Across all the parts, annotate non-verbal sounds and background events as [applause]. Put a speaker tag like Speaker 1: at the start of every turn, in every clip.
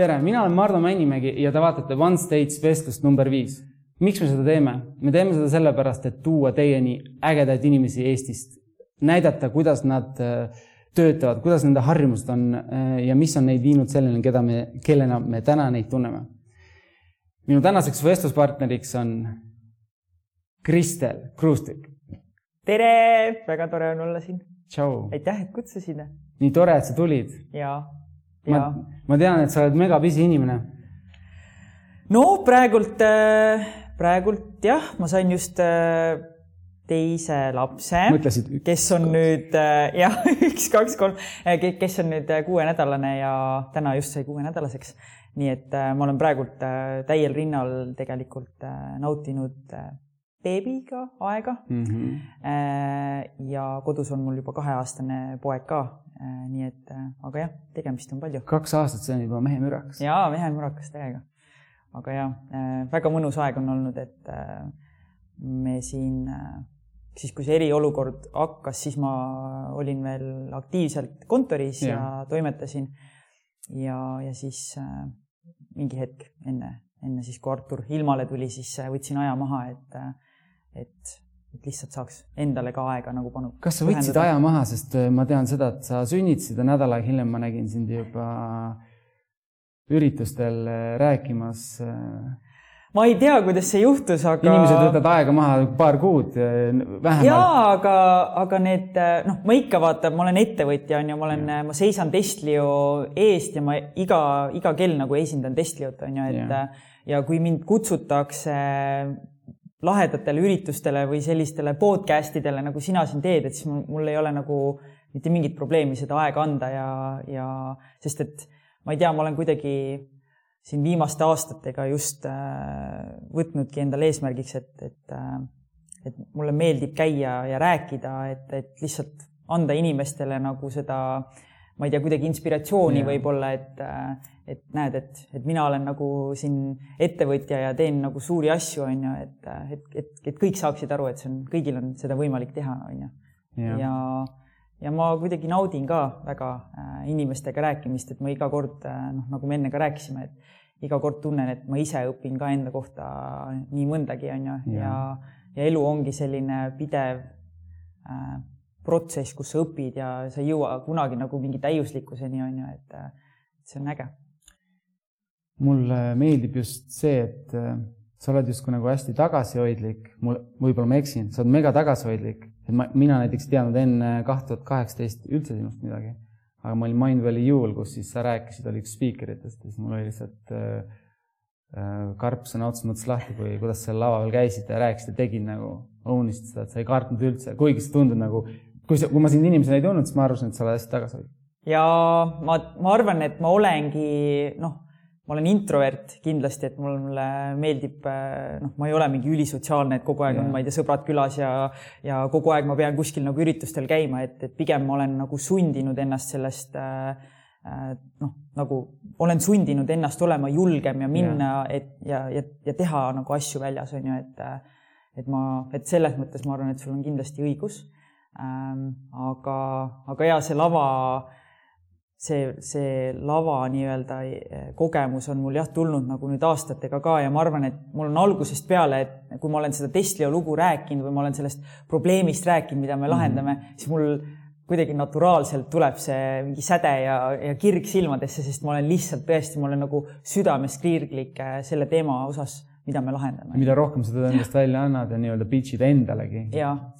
Speaker 1: tere, mina olen Mardu Männimägi ja te vaatate One Stage vestlust number viis. miks me seda teeme? me teeme seda sellepärast, et tuua teieni ägedaid inimesi Eestist, näidata, kuidas nad äh, töötavad, kuidas nende harjumused on äh, ja mis on neid viinud selleni, keda me, kellena me täna neid tunneme. minu tänaseks vestluspartneriks on Kristel Kruustik.
Speaker 2: tere, väga tore on olla siin. aitäh, et kutsusid.
Speaker 1: nii tore, et sa tulid.
Speaker 2: ja
Speaker 1: ma, ma tean, et sa oled megapisi inimene.
Speaker 2: no praegult, äh, praegult jah, ma sain just äh, teise lapse, kes on nüüd äh, jah, [laughs] üks, kaks, kolm, kes on nüüd kuuenädalane ja täna just sai kuuenädalaseks. nii et ma olen praegult täiel rinnal tegelikult nautinud beebiga aega mm. -hmm. ja kodus on mul juba kaheaastane poeg ka, nii et, äh, aga jah, tegemist on palju.
Speaker 1: kaks aastat, see on juba mehemürakas.
Speaker 2: jaa, mehemürakas täiega. aga jah, äh, väga mõnus aeg on olnud, et me siin, siis kui see eriolukord hakkas, siis ma olin veel aktiivselt kontoris ja, ja toimetasin. ja, ja siis mingi hetk enne, enne siis, kui Artur ilmale tuli, siis võtsin aja maha, et, et et lihtsalt saaks endale ka aega nagu panu-.
Speaker 1: kas sa võtsid aja maha, sest äh, ma tean seda, et sa sünnitasid ja nädal aega hiljem ma nägin sind juba üritustel äh, rääkimas. Äh.
Speaker 2: ma ei tea, kuidas see juhtus, aga.
Speaker 1: inimesed võtavad aega maha paar kuud vähemalt.
Speaker 2: jaa, aga, aga need noh, ma ikka vaatan, ma olen ettevõtja on ju, ma olen, ma seisan Testlio eest ja ma iga, iga kell nagu esindan Testliot on ju, et ja. ja kui mind kutsutakse lahedatele üritustele või sellistele podcast idele, nagu sina siin teed, et siis mul ei ole nagu mitte mingit probleemi seda aega anda ja, ja sest et ma ei tea, ma olen kuidagi siin viimaste aastatega just äh, võtnudki endale eesmärgiks, et, et äh, et mulle meeldib käia ja rääkida, et, et lihtsalt anda inimestele nagu seda, ma ei tea, kuidagi inspiratsiooni võib-olla, et äh, et näed, et, et mina olen nagu siin ettevõtja ja teen nagu suuri asju, on ju, et, et, et, et kõik saaksid aru, et see on, kõigil on seda võimalik teha, on ju. ja, ja ma kuidagi naudin ka väga äh, inimestega rääkimist, et ma iga kord äh,, noh, nagu me enne ka rääkisime, et iga kord tunnen, et ma ise õpin ka enda kohta nii mõndagi, on ju, ja, ja elu ongi selline pidev protsess, kus sa õpid ja sa ei jõua kunagi nagu mingi täiuslikkuseni, on ju, et see on äge
Speaker 1: mulle meeldib just see, et äh, sa oled justkui nagu hästi tagasihoidlik, mul, võib-olla ma eksin, sa oled mega tagasihoidlik, et ma, mina näiteks ei teadnud enne kaht tuhat kaheksateist üldse sinust midagi. aga ma olin Mindvalley Juul, kus siis sa rääkisid, oli üks spiikeritest ja siis mul oli lihtsalt äh, äh, karp sõna otseses mõttes lahti, kui, kuidas seal lava peal käisite ja rääkisite, tegid nagu, own'isid seda, et sa ei kartnud üldse, kuigi sa tundud nagu, kui sa, kui ma sind inimesena ei tundnud, siis ma arvasin, et sa oled hästi tagasihoidlik.
Speaker 2: ja ma, ma arvan, et ma olengi, noh ma olen introvert kindlasti, et mulle meeldib, noh, ma ei ole mingi ülisotsiaalne, et kogu aeg on, ma ei tea, sõbrad külas ja, ja kogu aeg ma pean kuskil nagu üritustel käima, et, et pigem ma olen nagu sundinud ennast sellest äh, noh, nagu olen sundinud ennast olema julgem ja minna, et ja, ja, ja teha nagu asju väljas, on ju, et et ma, et selles mõttes ma arvan, et sul on kindlasti õigus. Aga, aga ja see lava see, see lava nii-öelda eh, kogemus on mul jah, tulnud nagu nüüd aastatega ka ja ma arvan, et mul on algusest peale, et kui ma olen seda Testlio lugu rääkinud või ma olen sellest probleemist rääkinud, mida me mhm. lahendame mm, -hmm. siis mul kuidagi naturaalselt tuleb see mingi säde ja, ja kirg silmadesse, sest ma olen lihtsalt tõesti, ma olen nagu südamest kriirglik eh, selle teema osas, mida me lahendame.
Speaker 1: mida rohkem sa teda endast välja annad ja nii-öelda pitch'id endalegi,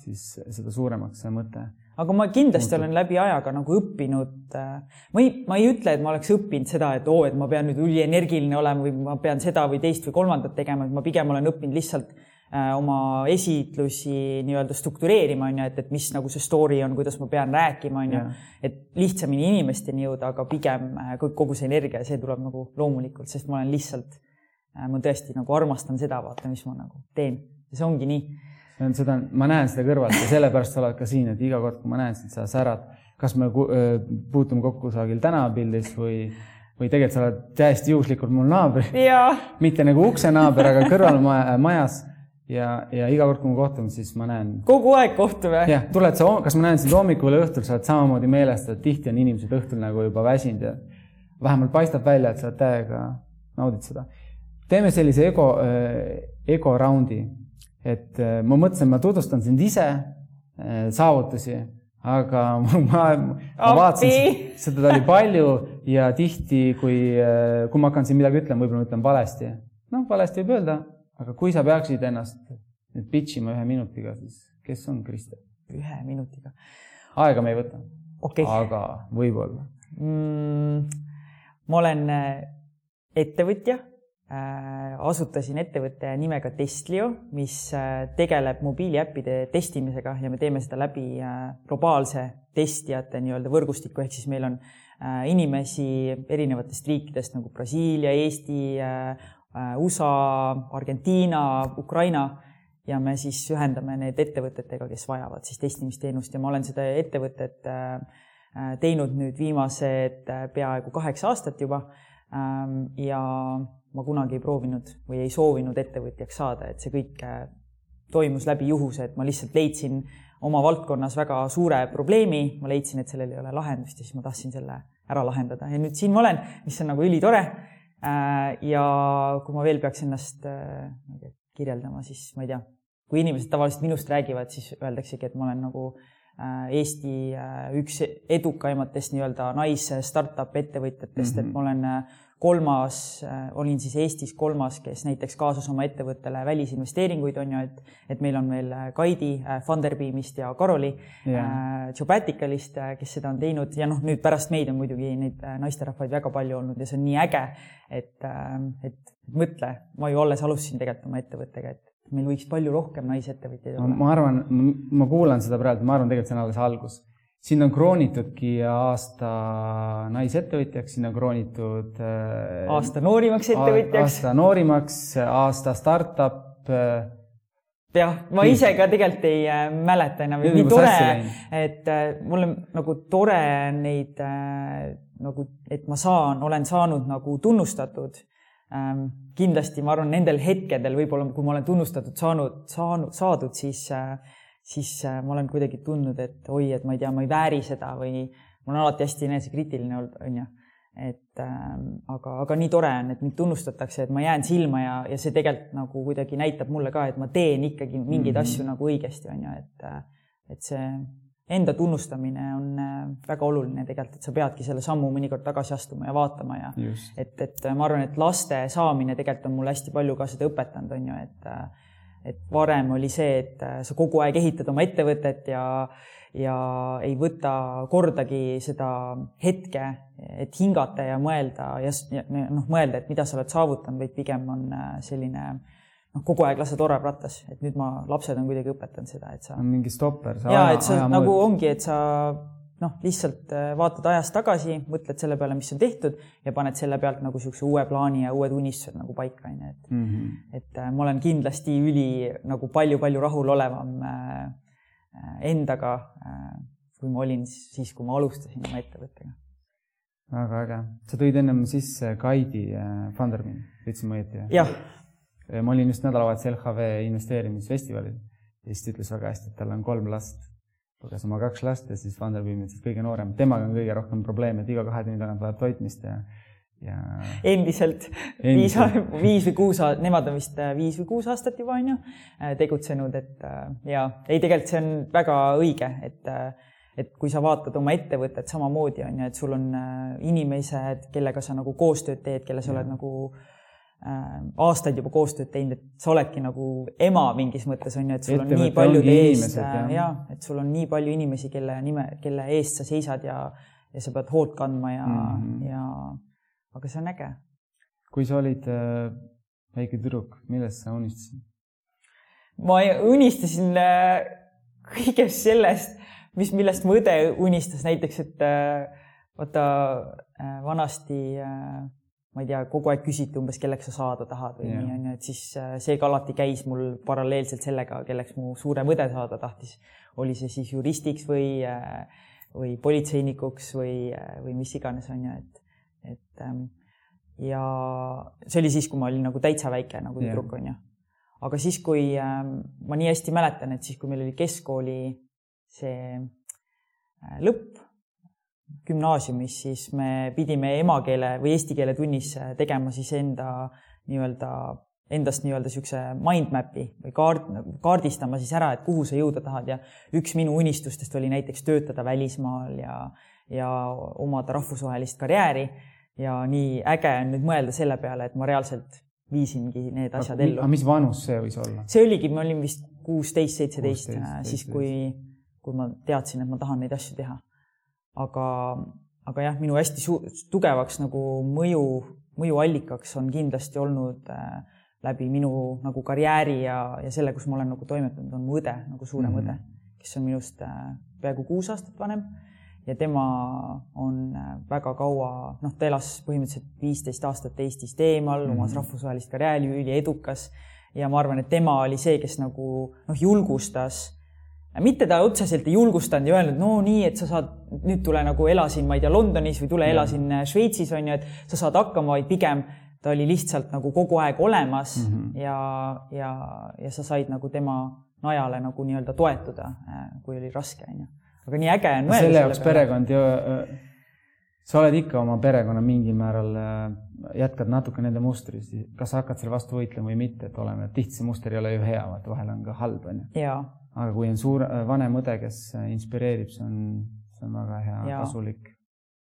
Speaker 1: siis seda suuremaks see mõte
Speaker 2: aga ma kindlasti olen läbi ajaga nagu õppinud. Äh, ma ei, ma ei ütle, et ma oleks õppinud seda, et oo, et ma pean nüüd ülienergiline olema või ma pean seda või teist või kolmandat tegema, et ma pigem olen õppinud lihtsalt äh, oma esitlusi nii-öelda struktureerima, on ju, et, et mis nagu see story on, kuidas ma pean rääkima, on ju. et lihtsamini inimesteni jõuda, aga pigem äh, kogu see energia, see tuleb nagu loomulikult, sest ma olen lihtsalt, ma tõesti nagu armastan seda, vaata, mis ma nagu teen ja see ongi nii
Speaker 1: seda, ma näen seda kõrvalt ja sellepärast sa oled ka siin, et iga kord, kui ma näen sind, sa särad. kas me puutume kokku kusagil tänavapildis või, või tegelikult sa oled täiesti juhuslikult mul naaber. mitte nagu uksenaaber, aga kõrvalmajas ja, ja iga kord, kui me kohtume, siis ma näen.
Speaker 2: kogu aeg kohtume?
Speaker 1: jah, tuled sa, kas ma näen sind hommikul või õhtul, sa oled samamoodi meelestatud, tihti on inimesed õhtul nagu juba väsinud ja vähemalt paistab välja, et sa täiega naudid seda. Teeme sellise ego, ego raundi, et ma mõtlesin, ma tutvustan sind ise, saavutusi aga [laughs] ma, ma, ma vaatasin, seda oli palju ja tihti, kui, kui ma hakkan siin midagi ütlema, võib-olla ma ütlen valesti. noh, valesti võib öelda, aga kui sa peaksid ennast nüüd pitch ima ühe minutiga, siis kes on Kristel?
Speaker 2: ühe minutiga?
Speaker 1: aega me ei võta
Speaker 2: okay..
Speaker 1: aga võib-olla
Speaker 2: mm,. ma olen ettevõtja Äh, asutasin ettevõtte nimega Testlio, mis äh, tegeleb mobiiliäppide testimisega ja me teeme seda läbi äh, globaalse testijate nii-öelda võrgustiku, ehk siis meil on inimesi erinevatest riikidest nagu Brasiilia, Eesti, USA, Argentiina, Ukraina. Ja me siis ühendame need ettevõtetega, kes vajavad siis testimisteenust. Ja ma olen seda ettevõtet teinud nüüd viimased peaaegu kaheksa aastat juba. Ähm, ja ma kunagi ei proovinud või ei soovinud ettevõtjaks saada, et see kõik äh, toimus läbi juhuse, et ma lihtsalt leidsin oma valdkonnas väga suure probleemi, ma leidsin, et sellel ei ole lahendust ja siis ma tahtsin selle ära lahendada ja nüüd siin ma olen, mis on nagu ülitore. Äh, ja kui ma veel peaks ennast äh, kirjeldama, siis ma ei tea, kui inimesed tavaliselt minust räägivad, siis öeldaksegi, et ma olen nagu Eesti üks edukaimatest nii-öelda nais startup ettevõtjatest mm, -hmm. et ma olen kolmas, äh, olin siis Eestis kolmas, kes näiteks kaasas oma ettevõttele välisinvesteeringuid, on ju, et, et meil on veel äh, Kaidi äh, Funderbeamist ja Karoli yeah. Jobaticalist, kes seda on teinud ja noh, nüüd pärast meid on muidugi neid naisterahvaid väga palju olnud ja see on nii äge, et, et mõtle, ma ju alles alustasin tegelikult oma ettevõttega, et meil võiks palju rohkem naisettevõtjaid olla.
Speaker 1: ma arvan, ma kuulan seda praegu, ma arvan, tegelikult see on alles algus sind on kroonitudki aasta naisettevõtjaks, sind on kroonitud
Speaker 2: äh, aasta noorimaks ettevõtjaks.
Speaker 1: aasta noorimaks, aasta startup. Äh,
Speaker 2: jah, ma ise ka tegelikult ei äh, mäleta enam, nii tore, et mul on nagu tore neid nagu, et ma saan, olen saanud nagu tunnustatud ähm, kindlasti ma arvan, nendel hetkedel võib-olla, kui ma olen tunnustatud saanud, saanud, saadud, siis äh, siis äh, ma olen kuidagi tundnud, et oi, et ma ei tea, ma ei vääri seda või ma olen alati hästi enesekriitiline olnud, onju. et ähm, aga, aga nii tore on, et mind tunnustatakse, et ma jään silma ja, ja see tegelikult nagu kuidagi näitab mulle ka, et ma teen ikkagi mingeid mm -hmm. asju nagu õigesti, onju, et, äh, et see enda tunnustamine on äh, väga oluline tegelikult, et sa peadki selle sammu mõnikord tagasi astuma ja vaatama ja Just. et, et ma arvan, et laste saamine tegelikult on mulle hästi palju ka seda õpetanud, on ju, et et varem oli see, et äh, sa kogu aeg ehitad oma ettevõtet ja, ja ei võta kordagi seda hetke, et hingata ja mõelda ja noh, mõelda, et mida sa oled saavutanud, vaid pigem on äh, selline noh, kogu aeg lased orab rattas, et nüüd ma, lapsed on kuidagi õpetanud seda, et sa.
Speaker 1: mingi stopper.
Speaker 2: ja, et sa nagu ongi, et sa noh, lihtsalt äh, vaatad ajas tagasi, mõtled selle peale, mis on tehtud ja paned selle pealt nagu niisuguse uue plaani ja uued unistused nagu paika, on ju, et mm, -hmm. et äh, ma olen kindlasti üli nagu palju-palju rahulolevam äh, endaga, kui ma olin siis, kui ma alustasin oma ettevõttega.
Speaker 1: väga äge. sa tõid ennem sisse Kaidi Fundermani, ütlesin ma õieti?
Speaker 2: jah.
Speaker 1: ma olin just nädalavahetusel LHV investeerimisfestivalil ja siis ta ütles väga hästi, et tal on kolm last luges oma kaks last ja siis Vanderbilt siis kõige noorem, temaga on kõige rohkem probleeme, et iga kahe tunni tagant vajab toitmist ja, ja.
Speaker 2: endiselt, viis, viis või kuus, nemad on vist äh, viis või kuus aastat juba on ju äh, tegutsenud, et äh, ja ei, tegelikult see on väga õige, et et kui sa vaatad oma ettevõtet samamoodi on ju, et sul on inimesed, kellega sa nagu koostööd teed, kelle sa ja. oled nagu Äh, aastaid juba koostööd teinud, et sa oledki nagu ema mingis mõttes on ju, et sul on nii paljude eest ja, ja et sul on nii palju inimesi, kelle nime, kelle eest sa seisad ja, ja sa pead hoolt kandma ja mm, -hmm. ja aga see on äge.
Speaker 1: kui sa olid äh, väike tüdruk, millest sa unistasid?
Speaker 2: ma unistasin äh, kõigest sellest, mis, millest mu õde unistas, näiteks et äh, vaata äh, vanasti äh, ma ei tea, kogu aeg küsiti umbes, kelleks sa saada tahad või yeah. nii onju, et siis äh, see ka alati käis mul paralleelselt sellega, kelleks mu suurem õde saada tahtis. oli see siis juristiks või, äh, või politseinikuks või, äh, või mis iganes onju, et, et ähm, ja see oli siis, kui ma olin nagu täitsa väike nagu tüdruk yeah. onju. aga siis, kui ähm, ma nii hästi mäletan, et siis, kui meil oli keskkooli see lõpp gümnaasiumis, siis me pidime emakeele või eesti keele tunnis tegema siis enda nii-öelda endast nii-öelda niisuguse mind map'i või kaart, kaardistama siis ära, et kuhu sa jõuda tahad ja üks minu unistustest oli näiteks töötada välismaal ja, ja omada rahvusvahelist karjääri ja nii äge on nüüd mõelda selle peale, et ma reaalselt viisingi need asjad ellu.
Speaker 1: aga mis vanus see võis olla?
Speaker 2: see oligi, ma olin vist kuusteist, seitseteist, siis kui, kui ma teadsin, et ma tahan neid asju teha. Aga, aga jah, minu hästi tugevaks nagu mõju, mõjuallikaks on kindlasti olnud äh, läbi minu nagu karjääri ja, ja selle, kus ma olen nagu toimetanud, on mu õde, nagu suurem mm -hmm. õde, kes on minust äh, peaaegu kuus aastat vanem ja tema on äh, väga kaua, noh, ta elas põhimõtteliselt viisteist aastat Eestist eemal mm, -hmm. omas rahvusvahelist karjääri, üliedukas ja ma arvan, et tema oli see, kes nagu noh, julgustas mitte ta otseselt ei julgustanud ja öelnud, no nii, et sa saad, nüüd tule nagu ela siin, ma ei tea, Londonis või tule ela siin äh, Šveitsis on ju, et sa saad hakkama, vaid pigem ta oli lihtsalt nagu kogu aeg olemas mm -hmm. ja, ja, ja sa said nagu tema najale nagu nii-öelda toetuda, äh, kui oli raske, onju. aga nii äge on mõelda
Speaker 1: selle jaoks perekond ju, äh, sa oled ikka oma perekonna mingil määral, jätkad natuke nende mustris, kas hakkad selle vastu võitlema või mitte, et oleme, tihti see muster ei ole ju hea, vaata vahel on ka halb, onju. Aga kui on suur, vanem õde, kes inspireerib, see on, see on väga hea, kasulik.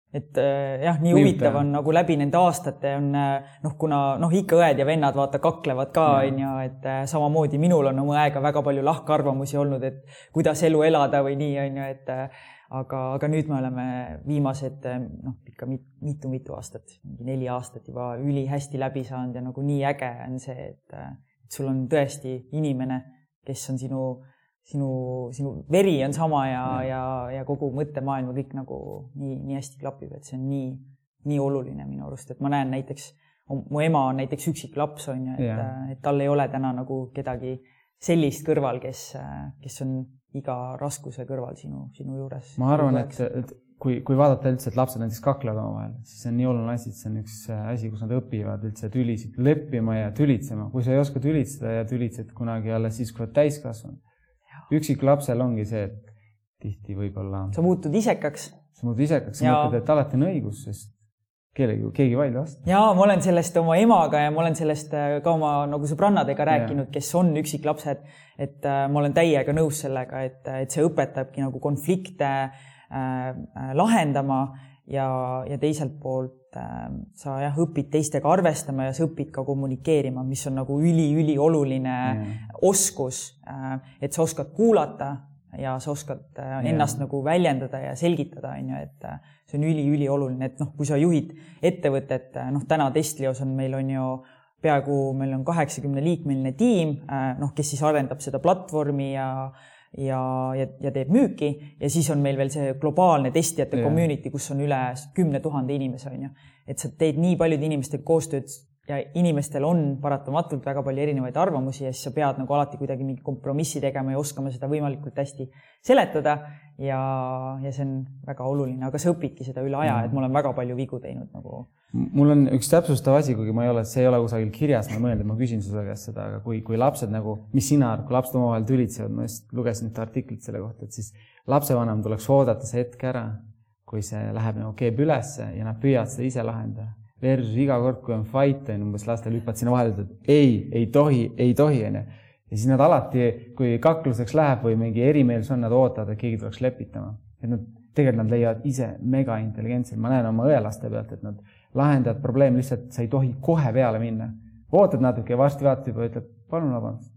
Speaker 2: Et äh, jah, nii huvitav on nagu läbi nende aastate on äh, noh, kuna noh, ikka õed ja vennad vaata kaklevad ka onju, et äh, samamoodi minul on oma õega väga palju lahkarvamusi olnud, et kuidas elu elada või nii onju, et aga, aga nüüd me oleme viimased noh, ikka mitu-mitu aastat, mingi neli aastat juba ülihästi läbi saanud ja nagu nii äge on see, et, et sul on tõesti inimene, kes on sinu sinu, sinu veri on sama ja, ja, ja, ja kogu mõttemaailm ja kõik nagu nii, nii hästi klapib, et see on nii, nii oluline minu arust, et ma näen näiteks, mu ema on näiteks üksik laps, on ju, et, et tal ei ole täna nagu kedagi sellist kõrval, kes, kes on iga raskuse kõrval sinu, sinu juures.
Speaker 1: ma arvan, et, et kui, kui vaadata üldse, et lapsed näiteks kaklevad omavahel, siis see on nii oluline asi, et see on üks asi, kus nad õpivad üldse tülisid leppima ja tülitsema. kui sa ei oska tülitseda ja tülitsed kunagi alles siis, kui oled täiskasvanud üksiklapsel ongi see, et tihti võib-olla.
Speaker 2: sa muutud isekaks.
Speaker 1: sa muutud isekaks, sa mõtled, et alati on õigus, sest kellegi, keegi ei vaidle vastu.
Speaker 2: ja ma olen sellest oma emaga ja ma olen sellest äh, ka oma nagu sõbrannadega rääkinud, kes on üksiklapsed, et äh, ma olen täiega nõus sellega, et, et see õpetabki nagu konflikte äh, lahendama ja, ja teiselt poolt äh, sa jah, õpid teistega arvestama ja sa õpid ka kommunikeerima, mis on nagu üliülioluline mm. oskus äh,, et sa oskad kuulata ja sa oskad äh, ennast nagu väljendada ja selgitada, on ju, et äh, see on üliülioluline, et noh, kui sa juhid ettevõtet, äh, noh, täna Testlios on meil on ju peaaegu, meil on kaheksakümne liikmeline tiim, noh, kes siis arendab seda platvormi ja ja, ja, ja teeb müüki ja siis on meil veel see globaalne testijate yeah. community, kus on üle kümne tuhande inimese, on ju. et sa teed nii paljude inimestega koostööd ja inimestel on paratamatult väga palju erinevaid arvamusi ja siis sa pead nagu alati kuidagi mingi kompromissi tegema ja oskama seda võimalikult hästi seletada ja, ja see on väga oluline, aga sa õpidki seda üle aja, et ma olen väga palju vigu teinud nagu.
Speaker 1: mul on üks täpsustav asi, kuigi ma ei ole, see ei ole kusagil kirjas, ma mõtlen, et ma küsin su käest seda, aga kui, kui lapsed nagu, mis sina arvad, kui lapsed omavahel tülitsevad, ma just lugesin ühte artiklit selle kohta, et siis lapsevanem tuleks oodata see hetk ära, kui see läheb nagu keeb ülesse ja nad püüavad seda ise lahendada versus iga kord, kui on fight, on umbes lastel hüppad sinna vahele, ütled ei, ei tohi, ei tohi, onju. ja siis nad alati, kui kakluseks läheb või mingi erimeelsus on, nad ootavad, et keegi tuleks lepitama. et nad, tegelikult nad leiavad ise mega intelligentsed, ma näen oma õelaste pealt, et nad lahendavad probleemi lihtsalt, sa ei tohi kohe peale minna. ootad natuke ja varsti vaatad juba, ütled palun vabandust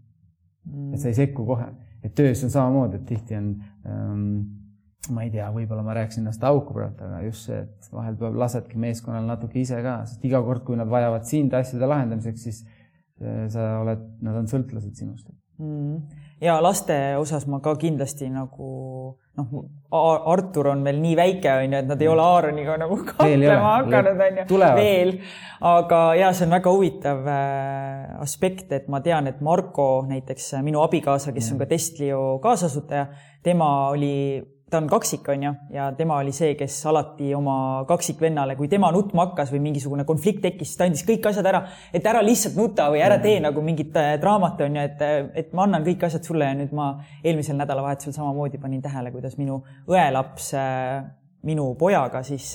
Speaker 1: mm.. et sa ei sekku kohe. et töös on samamoodi, et tihti on ähm, ma ei tea, võib-olla ma rääkisin ennast auku praegu, aga just see, et vahel peab, lasedki meeskonnal natuke ise ka, sest iga kord, kui nad vajavad sind asjade lahendamiseks, siis eh, sa oled, nad on sõltlased sinust.
Speaker 2: Mm.. ja laste osas ma ka kindlasti nagu noh, Artur on veel nii väike, on ju, et nad ei ole Aaroniga nagu kaklema hakanud, on ju, veel. aga ja see on väga huvitav äh, aspekt, et ma tean, et Marko näiteks minu abikaasa, kes on ka Testlio kaasasutaja, tema oli ta on kaksik, on ju, ja tema oli see, kes alati oma kaksikvennale, kui tema nutma hakkas või mingisugune konflikt tekkis, siis ta andis kõik asjad ära, et ära lihtsalt nuta või ära tee nagu mingit äh, draamat, on ju, et, et ma annan kõik asjad sulle ja nüüd ma eelmisel nädalavahetusel samamoodi panin tähele, kuidas minu õelaps äh, minu pojaga siis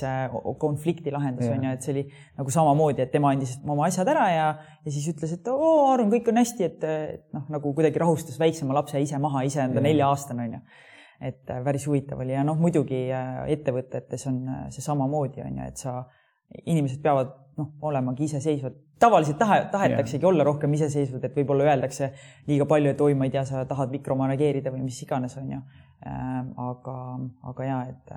Speaker 2: konflikti lahendas, on ju, et see oli nagu samamoodi, et tema andis oma asjad ära ja, ja siis ütles, et oo, Aaron, kõik on hästi, et, et noh, nagu kuidagi rahustas väiksema lapse ise maha, ise on ta nelja-aastane, on ju. Et päris huvitav oli ja noh, muidugi ettevõtetes on see samamoodi, on ju, et sa, inimesed peavad noh, olemagi iseseisvad. tavaliselt tahe, tahetaksegi yeah. olla rohkem iseseisvad, et võib-olla öeldakse liiga palju, et oi, ma ei tea, sa tahad mikromanageerida või mis iganes, on ju. aga, aga ja, et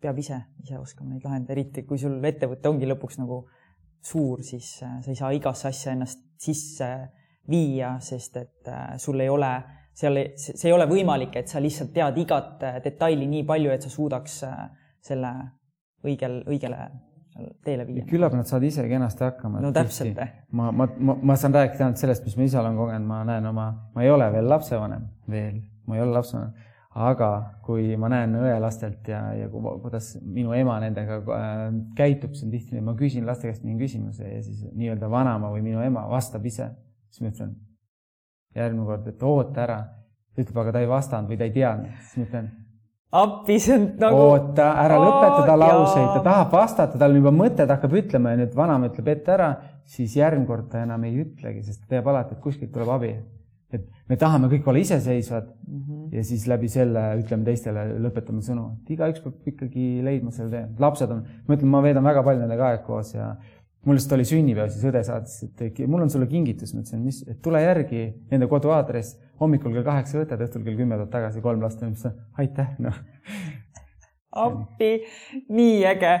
Speaker 2: peab ise, ise oskama neid lahendada, eriti kui sul ettevõte ongi lõpuks nagu suur, siis äh, sa ei saa igasse asja ennast sisse viia, sest et äh, sul ei ole, seal, see ei ole võimalik, et sa lihtsalt tead igat äh, detaili nii palju, et sa suudaks selle õigel, õigele teele viia.
Speaker 1: küllap nad saavad ise kenasti hakkama.
Speaker 2: no täpselt.
Speaker 1: ma, ma, ma, ma saan rääkida ainult sellest, mis ma ise olen kogenud, ma näen oma, ma ei ole veel lapsevanem, veel, ma ei ole lapsevanem aga kui ma näen õelastelt ja, ja kuidas minu ema nendega äh, käitub, siis on tihti, ma küsin laste käest mingi küsimuse ja siis nii-öelda vanaema või minu ema vastab ise. siis ma ütlen järgmine kord, et oota ära. ta ütleb, aga ta ei vastanud või ta ei teadnud, siis ma ütlen.
Speaker 2: appi, see on nagu.
Speaker 1: oota, ära lõpeta ta lauseid, ta tahab vastata, tal on juba mõte, ta hakkab ütlema ja nüüd vanaema ütleb ette ära, siis järgmine kord ta enam ei ütlegi, sest ta teab alati, et kuskilt tuleb abi et me tahame kõik olla iseseisvad mm -hmm. ja siis läbi selle ütleme teistele, lõpetame sõnu, et igaüks peab ikkagi leidma selle tee. lapsed on, ma ütlen, ma veedan väga palju nendega aega koos ja mul lihtsalt oli sünnipäev, siis õde saatis, et mul on sulle kingitus, ma ütlesin, mis, et tule järgi nende koduaadress, hommikul kell kaheksa võtad, õhtul kell kümme tuled tagasi, kolm last on, aitäh, noh. [laughs]
Speaker 2: appi, nii äge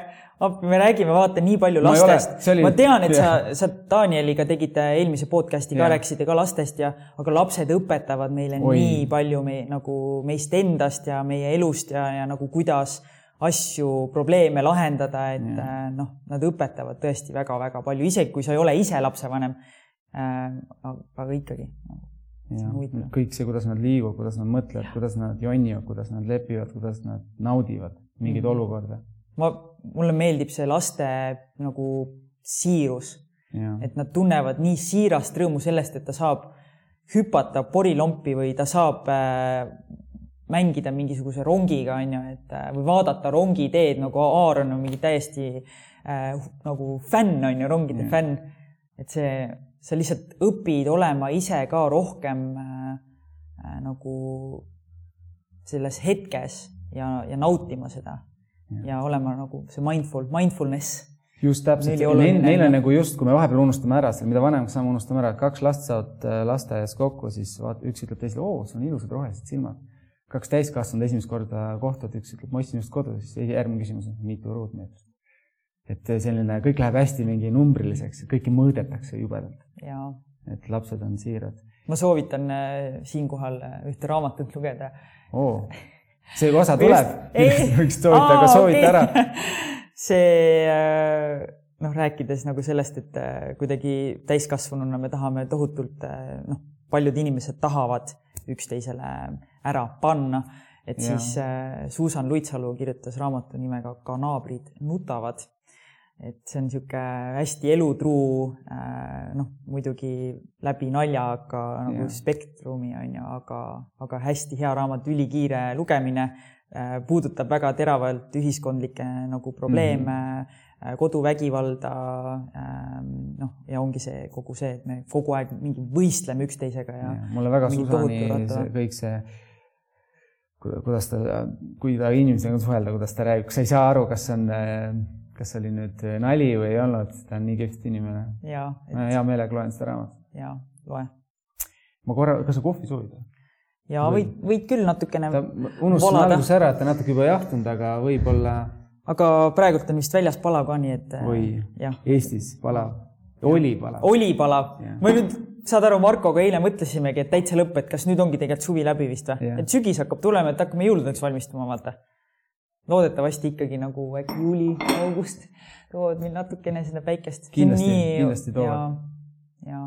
Speaker 2: me räägime, vaata, nii palju lastest. Oli... ma tean, et sa, [laughs] sa Danieliga tegite eelmise podcast'i ka, rääkisite ka lastest ja, aga lapsed õpetavad meile Oi. nii palju me, nagu meist endast ja meie elust ja, ja nagu kuidas asju, probleeme lahendada, et. Äh, noh, nad õpetavad tõesti väga-väga palju, isegi kui sa ei ole ise lapsevanem äh,. aga ikkagi
Speaker 1: nagu, ja, kõik see, kuidas nad liiguvad, kuidas nad mõtlevad, kuidas nad jonnivad, kuidas nad lepivad, kuidas nad naudivad mingeid mm olukorda
Speaker 2: ma, mulle meeldib see laste nagu siirus, et nad tunnevad nii siirast rõõmu sellest, et ta saab hüpata porilompi või ta saab äh, mängida mingisuguse rongiga, on ju, et äh, või vaadata rongiteed nagu Aaron on mingi täiesti äh, nagu fänn, on ju, rongide ja. fänn. et see, sa lihtsalt õpid olema ise ka rohkem äh, äh, nagu selles hetkes ja, ja nautima seda ja olema nagu see mindful, mindfulness.
Speaker 1: just täpselt, neil, neil on nagu just, kui me vahepeal unustame ära selle, mida vanemaks saame, unustame ära, et kaks last saavad äh, lasteaias kokku, siis vaat üks ütleb teisele, oo, sul on ilusad rohelised silmad. Kaks täiskasvanud esimest korda kohtuvad, üks ütleb, ma ostsin just kodu, siis järgmine küsimus on, mitu ruutmeetrit. et selline, kõik läheb hästi mingi numbriliseks, kõike mõõdetakse jubedalt. et lapsed on siirad.
Speaker 2: ma soovitan äh, siinkohal äh, ühte raamatut lugeda
Speaker 1: oh see osa tuleb, [laughs] võiks soovita, aga soovita okay. ära. [laughs]
Speaker 2: see äh, noh, rääkides nagu sellest, et kuidagi täiskasvanuna me tahame tohutult, noh, paljud inimesed tahavad üksteisele ära panna, et ja. siis Suusan Luitsalu kirjutas raamatu nimega Ka naabrid nutavad et see on niisugune hästi elutruu, äh, noh, muidugi läbi nalja, aga nagu yeah. spektrumi on ju, aga, aga hästi hea raamat, ülikiire lugemine, äh, puudutab väga teravalt ühiskondlikke nagu probleeme mm, -hmm. Koduvägivalda, ähm, noh, ja ongi see kogu see, et me kogu aeg mingi võistleme üksteisega ja, ja.
Speaker 1: mulle väga Susani see, kõik see kuidas ta, kui ta inimesega suhelda, kuidas ta räägib, sa ei saa aru, kas on kas oli nüüd äh, nali või ei olnud, ta on nii kihvt inimene. Et... ma hea meelega loen seda raamatut.
Speaker 2: ja, loe.
Speaker 1: ma korra, kas sa kohvi soovid?
Speaker 2: ja võid, võid küll natukene.
Speaker 1: unustasin alguses ära, et ta natuke juba jahtunud, aga võib-olla.
Speaker 2: Aga praegult on vist väljas palav ka, nii et.
Speaker 1: Oi, Eestis palav, oli palav.
Speaker 2: oli palav, ma nüüd saad aru, Markoga eile mõtlesimegi, et täitsa lõpp, et kas nüüd ongi tegelikult suvi läbi vist või, et sügis hakkab tulema, et hakkame jõuludeks valmistuma, vaata loodetavasti ikkagi nagu äkki juuli, august toovad meil natukene seda päikest.
Speaker 1: kindlasti, kindlasti toovad.
Speaker 2: ja, ja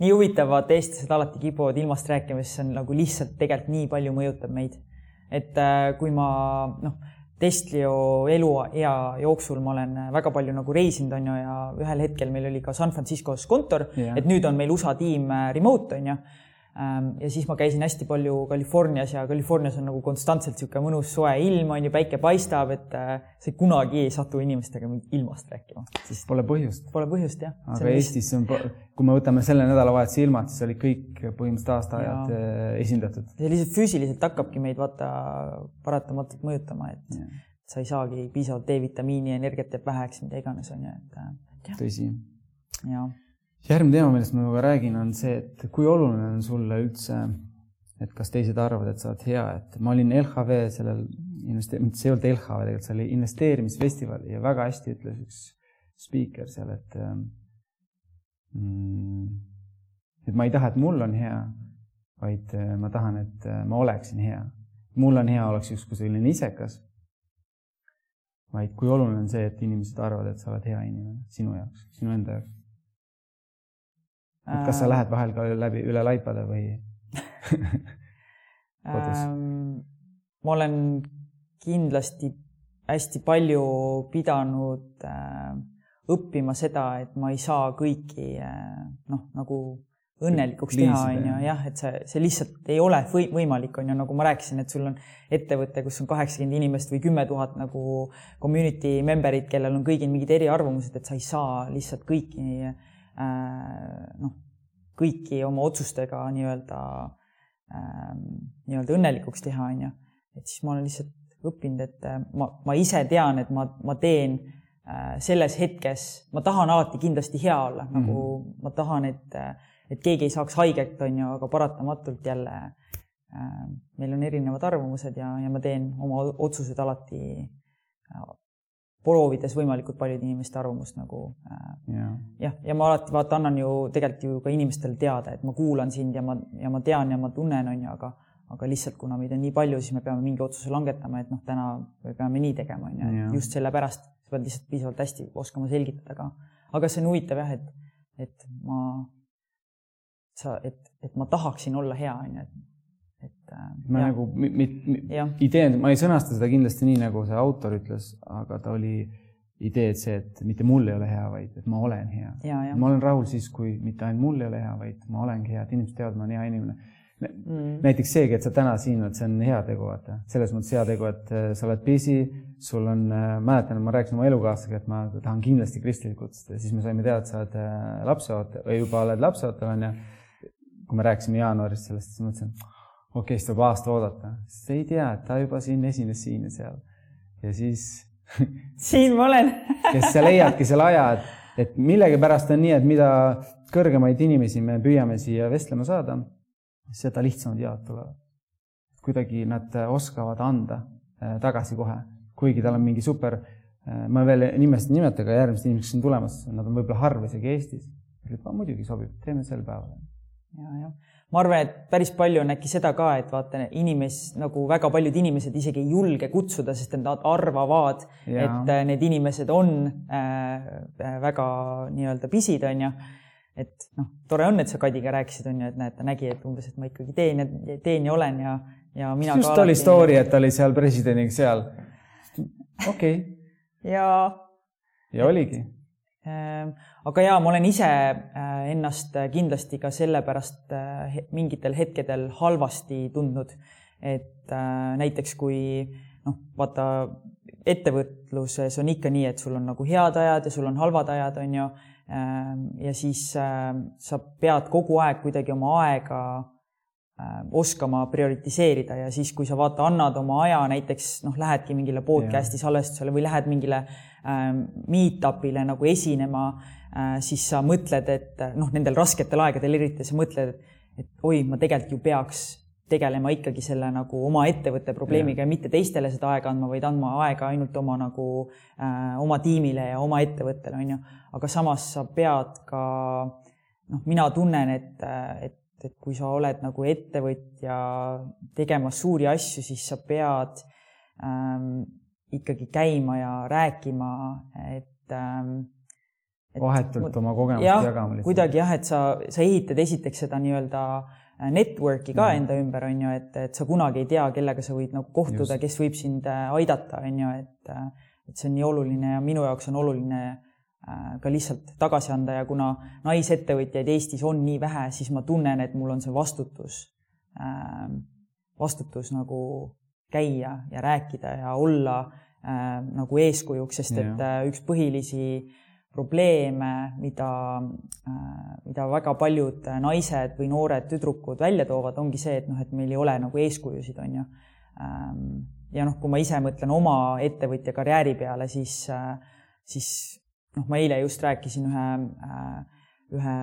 Speaker 2: nii huvitav, vaata eestlased alati kipuvad ilmast rääkima, sest see on nagu lihtsalt tegelikult nii palju mõjutab meid. et äh, kui ma noh, Testlio eluea jooksul ma olen väga palju nagu reisinud, on ju, ja ühel hetkel meil oli ka San Franciscos kontor yeah., et nüüd on meil USA tiim remote, on ju ja siis ma käisin hästi palju Californias ja Californias on nagu konstantselt niisugune mõnus soe ilm on ju, päike paistab, et äh, sa kunagi ei satu inimestega ilmast rääkima.
Speaker 1: siis pole põhjust.
Speaker 2: Pole põhjust jah.
Speaker 1: aga Eestis on, kui me võtame selle nädalavahetuse ilmad, siis olid kõik põhimõtteliselt aastaajad ja. Äh, esindatud.
Speaker 2: see lihtsalt füüsiliselt hakkabki meid vaata paratamatult mõjutama, et ja. sa ei saagi piisavalt D-vitamiini, energiat jääb väheks, mida iganes on ju, et.
Speaker 1: Äh, tõsi. jah järgmine teema, millest ma juba räägin, on see, et kui oluline on sulle üldse, et kas teised arvavad, et sa oled hea, et ma olin LHV sellel investe-, mitte see ei olnud LHV tegelikult, see oli investeerimisfestival ja väga hästi ütles üks spiiker seal, et mm, et ma ei taha, et mul on hea, vaid äh, ma tahan, et äh, ma oleksin hea. mul on hea, oleks justkui selline isekas, vaid kui oluline on see, et inimesed arvavad, et sa oled hea inimene sinu jaoks, sinu enda jaoks et kas sa lähed vahel ka läbi üle laipade või [laughs]
Speaker 2: kodus ähm,? ma olen kindlasti hästi palju pidanud äh, õppima seda, et ma ei saa kõiki äh, noh, nagu õnnelikuks teha, on ju, jah, et see, see lihtsalt ei ole või, võimalik, on ju, nagu ma rääkisin, et sul on ettevõte, kus on kaheksakümmend inimest või kümme tuhat nagu community member'it, kellel on kõigil mingid eriarvamused, et sa ei saa lihtsalt kõiki Äh, noh, kõiki oma otsustega nii-öelda ähm, nii-öelda õnnelikuks teha, on ju. et siis ma olen lihtsalt õppinud, et äh, ma, ma ise tean, et ma, ma teen äh, selles hetkes, ma tahan alati kindlasti hea olla mm, -hmm. nagu ma tahan, et, et keegi ei saaks haiget, on ju, aga paratamatult jälle meil on erinevad arvamused ja, ja ma teen oma otsused alati proovides võimalikult paljude inimeste arvamust nagu äh, jah, ja, ja ma alati vaata annan ju tegelikult ju ka inimestele teada, et ma kuulan sind ja ma, ja ma tean ja ma tunnen, on ju, aga aga lihtsalt kuna meid on nii palju, siis me peame mingi otsuse langetama, et noh, täna me peame nii tegema, on ju, et just sellepärast sa pead lihtsalt piisavalt hästi oskama selgitada ka. aga see on huvitav jah, et, et ma, sa, et, et ma tahaksin olla hea, on ju, et
Speaker 1: et äh, ma jah. nagu, idee, ma ei sõnasta seda kindlasti nii, nagu see autor ütles, aga ta oli idee, et see, et mitte mul ei ole hea, vaid et ma olen hea. ma olen rahul siis, kui mitte ainult mul ei ole hea, vaid ma olengi hea, et inimesed teavad, ma olen hea inimene mm.. näiteks seegi, et sa täna siin oled, see on hea tegu, vaata. selles mõttes hea tegu, et äh, sa oled busy, sul on äh,, mäletan, ma rääkisin oma elukaaslasega, et ma tahan kindlasti ja siis me saime teada, et sa oled äh, lapseootel või juba oled lapseootel, onju. kui me rääkisime jaanuaris sellest, siis mõtlesin, okei okay,, siis tuleb aasta oodata, sest ei tea, ta juba siin esines siin ja seal. ja siis [laughs]
Speaker 2: siin ma olen [laughs]
Speaker 1: kes sa leiadki selle aja, et, et millegipärast on nii, et mida kõrgemaid inimesi me püüame siia vestlema saada, seda lihtsamad jaod tulevad. kuidagi nad oskavad anda äh, tagasi kohe, kuigi tal on mingi super, äh, ma veel nimesid ei nimeta, aga järgmised inimesed, on tulemas, nad on võib-olla harva isegi Eestis. muidugi sobib, teeme sel päeval.
Speaker 2: ja, jah ma arvan, et päris palju on äkki seda ka, et vaata inimes nagu väga paljud inimesed isegi ei julge kutsuda, sest nad arvavad, et äh, need inimesed on äh, äh väga nii-öelda pisid, on ju. et noh, tore on, et sa Kadiga rääkisid, on ju, et näed, ta nägi, et umbes, et ma ikkagi teen ja teen ja olen ja, ja mina.
Speaker 1: just oli story, et ta oli seal presidendiga seal. okei okay.. [laughs]
Speaker 2: ja.
Speaker 1: ja oligi
Speaker 2: aga jaa, ma olen ise äh, ennast kindlasti ka sellepärast äh, mingitel hetkedel halvasti tundnud, et äh, näiteks kui noh, vaata ettevõtluses on ikka nii, et sul on nagu head ajad ja sul on halvad ajad, on ju. Ehm, ja siis sa pead kogu aeg kuidagi oma aega Äh, oskama prioritiseerida ja siis, kui sa vaata, annad oma aja näiteks noh, lähedki mingile podcast'i salvestusele või lähed mingile ähm, meet-up'ile nagu esinema äh,, siis sa mõtled, et noh, nendel rasketel aegadel eriti sa mõtled, et oi, ma tegelikult ju peaks tegelema ikkagi selle nagu oma ettevõtte probleemiga ja, ja mitte teistele seda aega andma, vaid andma aega ainult oma nagu äh, oma tiimile ja oma ettevõttele, on ju. aga samas sa pead ka noh, mina tunnen, et, et et kui sa oled nagu ettevõtja tegemas suuri asju, siis sa pead ähm, ikkagi käima ja rääkima, et ähm,
Speaker 1: et, vahetult oma kogemust jah, jagama.
Speaker 2: kuidagi jah, et sa, sa ehitad esiteks seda nii-öelda äh, network'i ka ja. enda ümber, on ju, et, et sa kunagi ei tea, kellega sa võid nagu kohtuda, kes võib sind äh, aidata, on ju, et, äh, et see on nii oluline ja minu jaoks on oluline ka lihtsalt tagasi anda ja kuna naisettevõtjaid Eestis on nii vähe, siis ma tunnen, et mul on see vastutus, vastutus nagu käia ja rääkida ja olla nagu eeskujuks, sest et üks põhilisi probleeme, mida, mida väga paljud naised või noored tüdrukud välja toovad, ongi see, et noh, et meil ei ole nagu eeskujusid, on ju. ja noh, kui ma ise mõtlen oma ettevõtja karjääri peale, siis, siis noh, ma eile just rääkisin ühe, ühe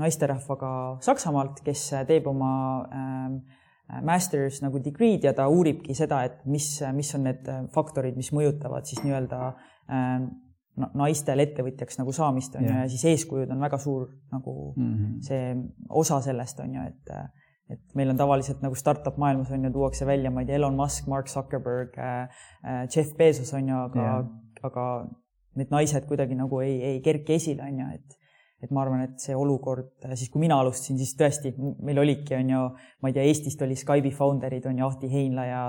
Speaker 2: naisterahvaga Saksamaalt, kes teeb oma masters nagu degree'd ja ta uuribki seda, et mis, mis on need faktorid, mis mõjutavad siis nii-öelda naistel ettevõtjaks nagu saamist on ju yeah. ja siis eeskujud on väga suur nagu mm -hmm. see osa sellest on ju, et et meil on tavaliselt nagu startup maailmas on ju, tuuakse välja, ma ei tea, Elon Musk, Mark Zuckerberg äh,, Jeff Bezos on ju, aga yeah., aga need naised kuidagi nagu ei, ei kerki esile, on ju, et et ma arvan, et see olukord, siis kui mina alustasin, siis tõesti meil olidki, on ju, ma ei tea, Eestist oli Skype'i founder'id on ju, Ahti Heinla ja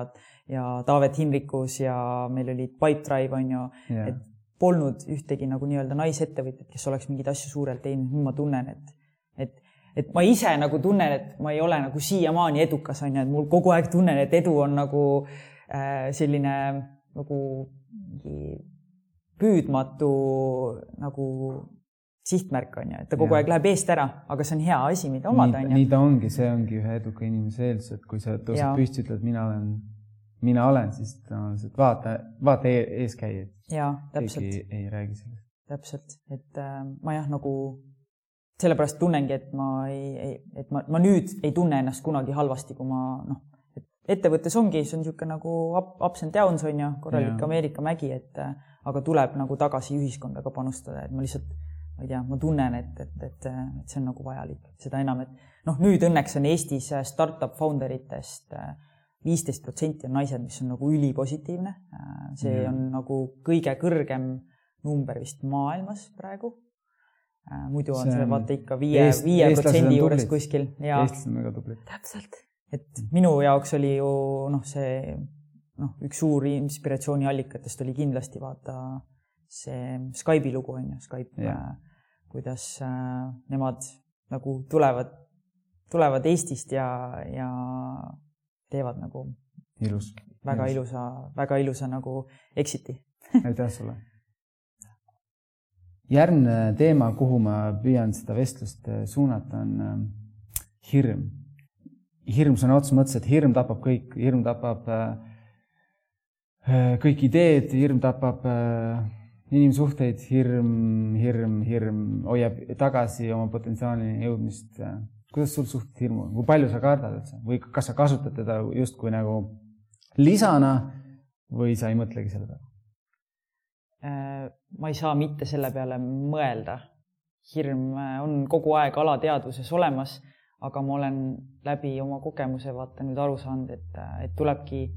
Speaker 2: ja Taavet Hinrikus ja meil olid Pipedrive on ju yeah., et polnud ühtegi nagu nii-öelda naisettevõtjat, kes oleks mingeid asju suurelt teinud, nüüd ma tunnen, et, et, et ma ise nagu tunnen, et ma ei ole nagu siiamaani edukas, on ju, et mul kogu aeg tunnen, et edu on nagu äh, selline nagu mingi püüdmatu nagu sihtmärk on ju, et ta kogu ja. aeg läheb eest ära, aga see on hea asi, mida omada
Speaker 1: on ju. nii ta ongi, see ongi ühe eduka inimese eeldus, et kui sa tõused püsti, ütled, mina olen mina olen, siis tõenäoliselt vaata, vaata e eeskäijaid.
Speaker 2: jaa, täpselt.
Speaker 1: ei räägi sellest.
Speaker 2: täpselt, et äh, ma jah, nagu sellepärast tunnengi, et ma ei, ei, et ma, ma nüüd ei tunne ennast kunagi halvasti, kui ma noh, et ettevõttes ongi, see on niisugune nagu ups and downs on ju, korralik ja. Ameerika mägi, et äh, aga tuleb nagu tagasi ühiskonda ka panustada, et ma lihtsalt ma ei tea, ma tunnen, et, et, et, et see on nagu vajalik, seda enam, et noh, nüüd õnneks on Eestis startup founder itest äh, viisteist protsenti on naised, mis on nagu ülipositiivne. see mm. on nagu kõige kõrgem number vist maailmas praegu. muidu on see, see vaata ikka viie, viie protsendi juures kuskil.
Speaker 1: eestlased on väga tublid.
Speaker 2: täpselt, et minu jaoks oli ju noh, see noh, üks suur inspiratsiooniallikatest oli kindlasti vaata see Skype'i lugu on ju, Skype, äh, kuidas äh, nemad nagu tulevad, tulevad Eestist ja, ja teevad nagu
Speaker 1: ilus,
Speaker 2: väga ilus. ilusa, väga ilusa nagu exit'i
Speaker 1: aitäh sulle. järgmine teema, kuhu ma püüan seda vestlust äh, suunata, on äh, hirm. hirm sõna otseses mõttes, et hirm tapab kõik, hirm tapab äh, kõik ideed, hirm tapab inimsuhteid, hirm, hirm, hirm hoiab tagasi oma potentsiaalini jõudmist kuidas sul suhted hirmu, kui palju sa kardad üldse või kas sa kasutad teda justkui nagu lisana või sa ei mõtlegi selle peale?
Speaker 2: Äh, ma ei saa mitte selle peale mõelda. hirm äh, on kogu aeg alateadvuses olemas, aga ma olen läbi oma kogemuse vaata nüüd aru saanud, et, äh, et tulebki,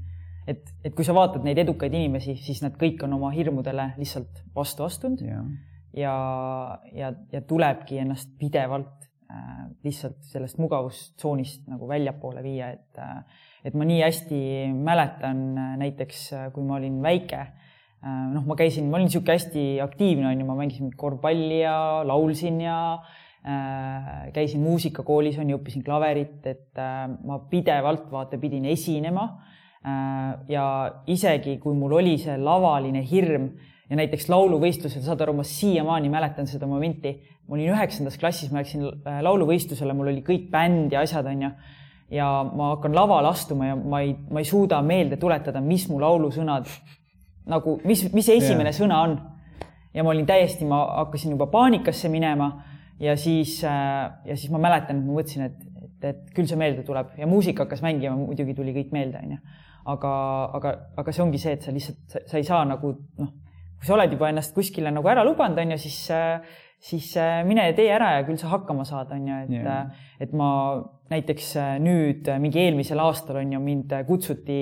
Speaker 2: et, et kui sa vaatad neid edukaid inimesi, siis nad kõik on oma hirmudele lihtsalt vastu astunud. Ja, ja, ja, ja tulebki ennast pidevalt Äh, lihtsalt sellest mugavustsoonist nagu väljapoole viia, et äh, et ma nii hästi mäletan äh, näiteks, kui ma olin väike, noh, ma käisin, ma olin niisugune hästi aktiivne, on ju, ma mängisin korvpalli ja laulsin ja äh, käisin muusikakoolis, on ju, õppisin klaverit, et äh, ma pidevalt vaata pidin esinema. äh, ja isegi kui mul oli see lavaline hirm ja näiteks lauluvõistlusel, saad aru, ma siiamaani mäletan seda momenti ma olin üheksandas klassis, ma läksin äh, lauluvõistlusele, mul oli kõik bänd ja asjad, onju. ja ma hakkan lavale astuma ja ma ei, ma ei suuda meelde tuletada, mis mu laulusõnad nagu, mis, mis esimene yeah. sõna on. ja ma olin täiesti, ma hakkasin juba paanikasse minema ja siis, äh, ja siis ma mäletan, et ma mõtlesin, et, et, et küll see meelde tuleb ja muusika hakkas mängima, muidugi tuli kõik meelde, onju. Aga, aga, aga see ongi see, et sa lihtsalt, sa ei saa nagu noh, kui sa oled juba ennast kuskile nagu ära lubanud, onju, siis äh, siis äh, mine tee ära ja küll sa hakkama saad, on ju, et yeah., et ma näiteks äh, nüüd mingi eelmisel aastal on ju mind kutsuti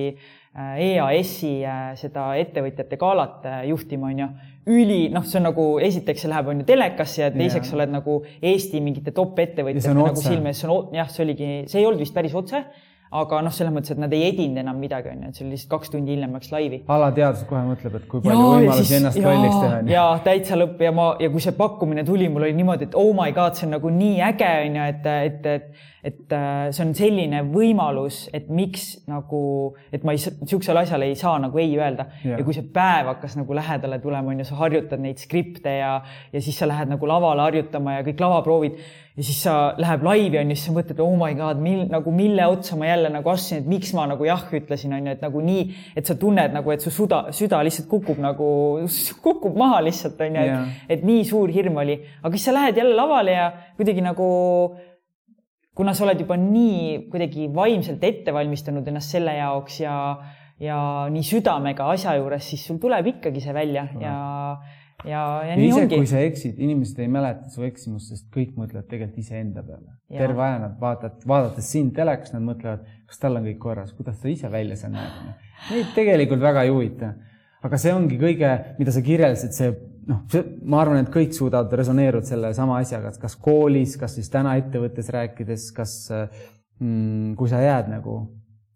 Speaker 2: EAS-i seda ettevõtjate galat juhtima, on ju. üli, noh, see on nagu esiteks see läheb, on ju telekasse ja teiseks yeah. oled nagu Eesti mingite top ettevõtjate nagu silme ees, see on jah, see oligi, see ei olnud vist päris otse aga noh, selles mõttes, et nad ei edinud enam midagi, on ju, et see oli lihtsalt kaks tundi hiljem läks laivi.
Speaker 1: alateadvus kohe mõtleb, et kui palju võimalusi ennast
Speaker 2: ja,
Speaker 1: kalliks teha.
Speaker 2: ja täitsa lõpp ja ma, ja kui see pakkumine tuli, mul oli niimoodi, et oh my god, see on nagu nii äge, on ju, et, et, et, et äh, see on selline võimalus, et miks nagu, et ma ei, niisugusele asjale ei saa nagu ei öelda. ja kui see päev hakkas nagu lähedale tulema, on ju, sa harjutad neid skripte ja, ja siis sa lähed nagu lavale harjutama ja kõik lavaproovid ja siis sa läheb laivi on ju, siis sa mõtled, oh my god, mil, nagu mille otsa ma jälle nagu astusin, et miks ma nagu jah ütlesin, on ju, et nagu nii, et sa tunned nagu, et su süda, süda lihtsalt kukub nagu, kukub maha lihtsalt on ju, et, et nii suur hirm oli. aga siis sa lähed jälle lavale ja kuidagi nagu kuna sa oled juba nii kuidagi vaimselt ette valmistanud ennast selle jaoks ja, ja nii südamega asja juures, siis sul tuleb ikkagi see välja ja, ja ja, ja, nii
Speaker 1: ise,
Speaker 2: ongi.
Speaker 1: kui sa eksid, inimesed ei mäleta su eksimust, sest kõik mõtlevad tegelikult iseenda peale. terve aja nad vaatavad, vaadates sind telekast, nad mõtlevad, kas tal on kõik korras, kuidas ta ise välja seal näeb. Neid tegelikult väga ei huvita. aga see ongi kõige, mida sa kirjeldasid, see noh, ma arvan, et kõik suudavad resoneeruda selle sama asjaga, kas koolis, kas siis täna ettevõttes rääkides, kas mm, kui sa jääd nagu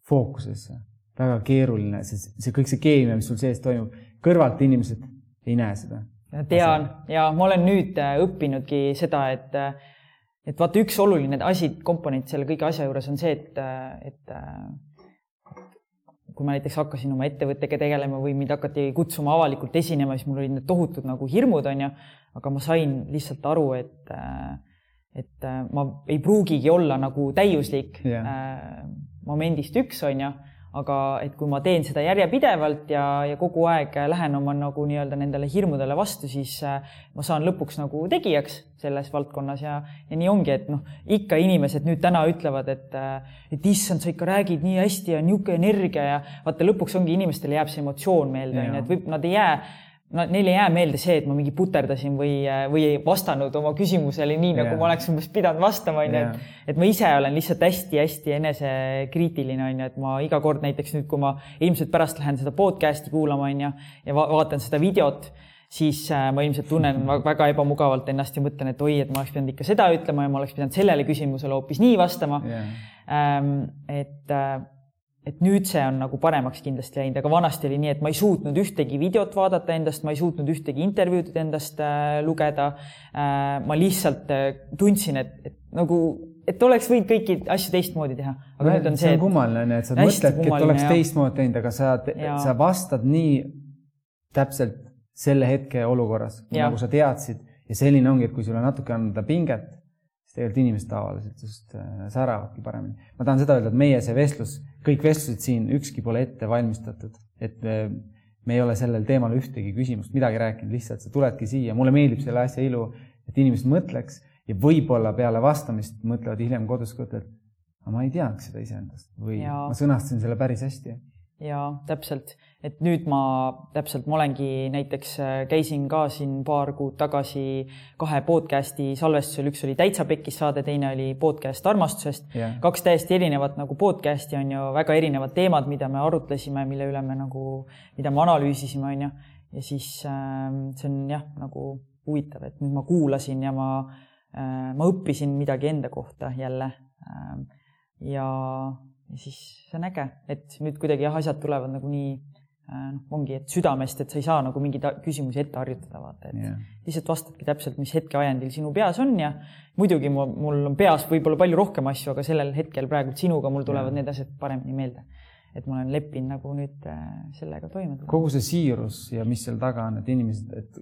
Speaker 1: fookusesse, väga keeruline, see, see kõik see keemia, mis sul sees toimub, kõrvalt inimesed ei näe seda.
Speaker 2: Tean ja ma olen nüüd äh, õppinudki seda, et, äh, et vaata, üks oluline asi, komponent selle kõige asja juures on see, et, äh, et kui ma näiteks hakkasin oma ettevõttega tegelema või mind hakati kutsuma avalikult esinema, siis mul olid need tohutud nagu hirmud, onju, aga ma sain lihtsalt aru, et, et ma ei pruugigi olla nagu täiuslik yeah. momendist üks, onju aga et kui ma teen seda järjepidevalt ja, ja kogu aeg lähen oma nagu nii-öelda nendele hirmudele vastu, siis äh, ma saan lõpuks nagu tegijaks selles valdkonnas ja, ja nii ongi, et noh, ikka inimesed nüüd täna ütlevad, et, äh, et issand, sa ikka räägid nii hästi ja niisugune energia ja vaata, lõpuks ongi inimestele jääb see emotsioon meelde, onju, et võib, nad ei jää no neil ei jää meelde see, et ma mingi puterdasin või, või ei vastanud oma küsimusele nii, nagu yeah. ma oleks umbes pidanud vastama, onju, et, et ma ise olen lihtsalt hästi-hästi enesekriitiline, onju, et ma iga kord näiteks nüüd, kui ma ilmselt pärast lähen seda podcast'i kuulama, onju, ja va vaatan seda videot, siis äh, ma ilmselt tunnen väga ebamugavalt ennast ja mõtlen, et oi, et ma oleks pidanud ikka seda ütlema ja ma oleks pidanud sellele küsimusele hoopis nii vastama. Yeah.. Ähm, et äh, et nüüd see on nagu paremaks kindlasti läinud, aga vanasti oli nii, et ma ei suutnud ühtegi videot vaadata endast, ma ei suutnud ühtegi intervjuud endast äh, lugeda äh,. ma lihtsalt äh, tundsin, et, et nagu, et oleks võinud kõiki asju teistmoodi teha. aga
Speaker 1: no, nüüd on see. see on kummaline, onju, et sa mõtledki, et oleks teistmoodi teinud, aga sa, sa vastad nii täpselt selle hetke olukorras, nagu sa teadsid ja selline ongi, et kui sulle natuke anda pinget tegelikult inimesed tavaliselt just äh, säravadki paremini. ma tahan seda öelda, et meie see vestlus, kõik vestlused siin, ükski pole ette valmistatud, et me ei ole sellel teemal ühtegi küsimust, midagi rääkinud, lihtsalt sa tuledki siia, mulle meeldib selle asja ilu, et inimesed mõtleks ja võib-olla peale vastamist mõtlevad hiljem kodus ka, et ma ei teadnud seda iseendast või ja. ma sõnastasin selle päris hästi
Speaker 2: ja täpselt, et nüüd ma täpselt, ma olengi näiteks, äh, käisin ka siin paar kuud tagasi kahe podcast'i salvestusel, üks oli Täitsa Pekkis saade, teine oli podcast armastusest yeah.. kaks täiesti erinevat nagu podcast'i on ju, väga erinevad teemad, mida me arutlesime, mille üle me nagu, mida me analüüsisime, on ju. ja siis äh, see on jah, nagu huvitav, et nüüd ma kuulasin ja ma äh,, ma õppisin midagi enda kohta jälle äh,. ja ja siis see on äge, et nüüd kuidagi jah, asjad tulevad nagu nii noh, ongi, et südamest, et sa ei saa nagu mingeid küsimusi ette harjutada, vaata, et yeah. lihtsalt vastadki täpselt, mis hetkeajendil sinu peas on ja muidugi mul, mul on peas võib-olla palju rohkem asju, aga sellel hetkel praegu sinuga mul tulevad yeah. need asjad paremini meelde. et ma olen leppinud nagu nüüd äh, sellega toime
Speaker 1: kogu see siirus ja mis seal taga on, et inimesed, et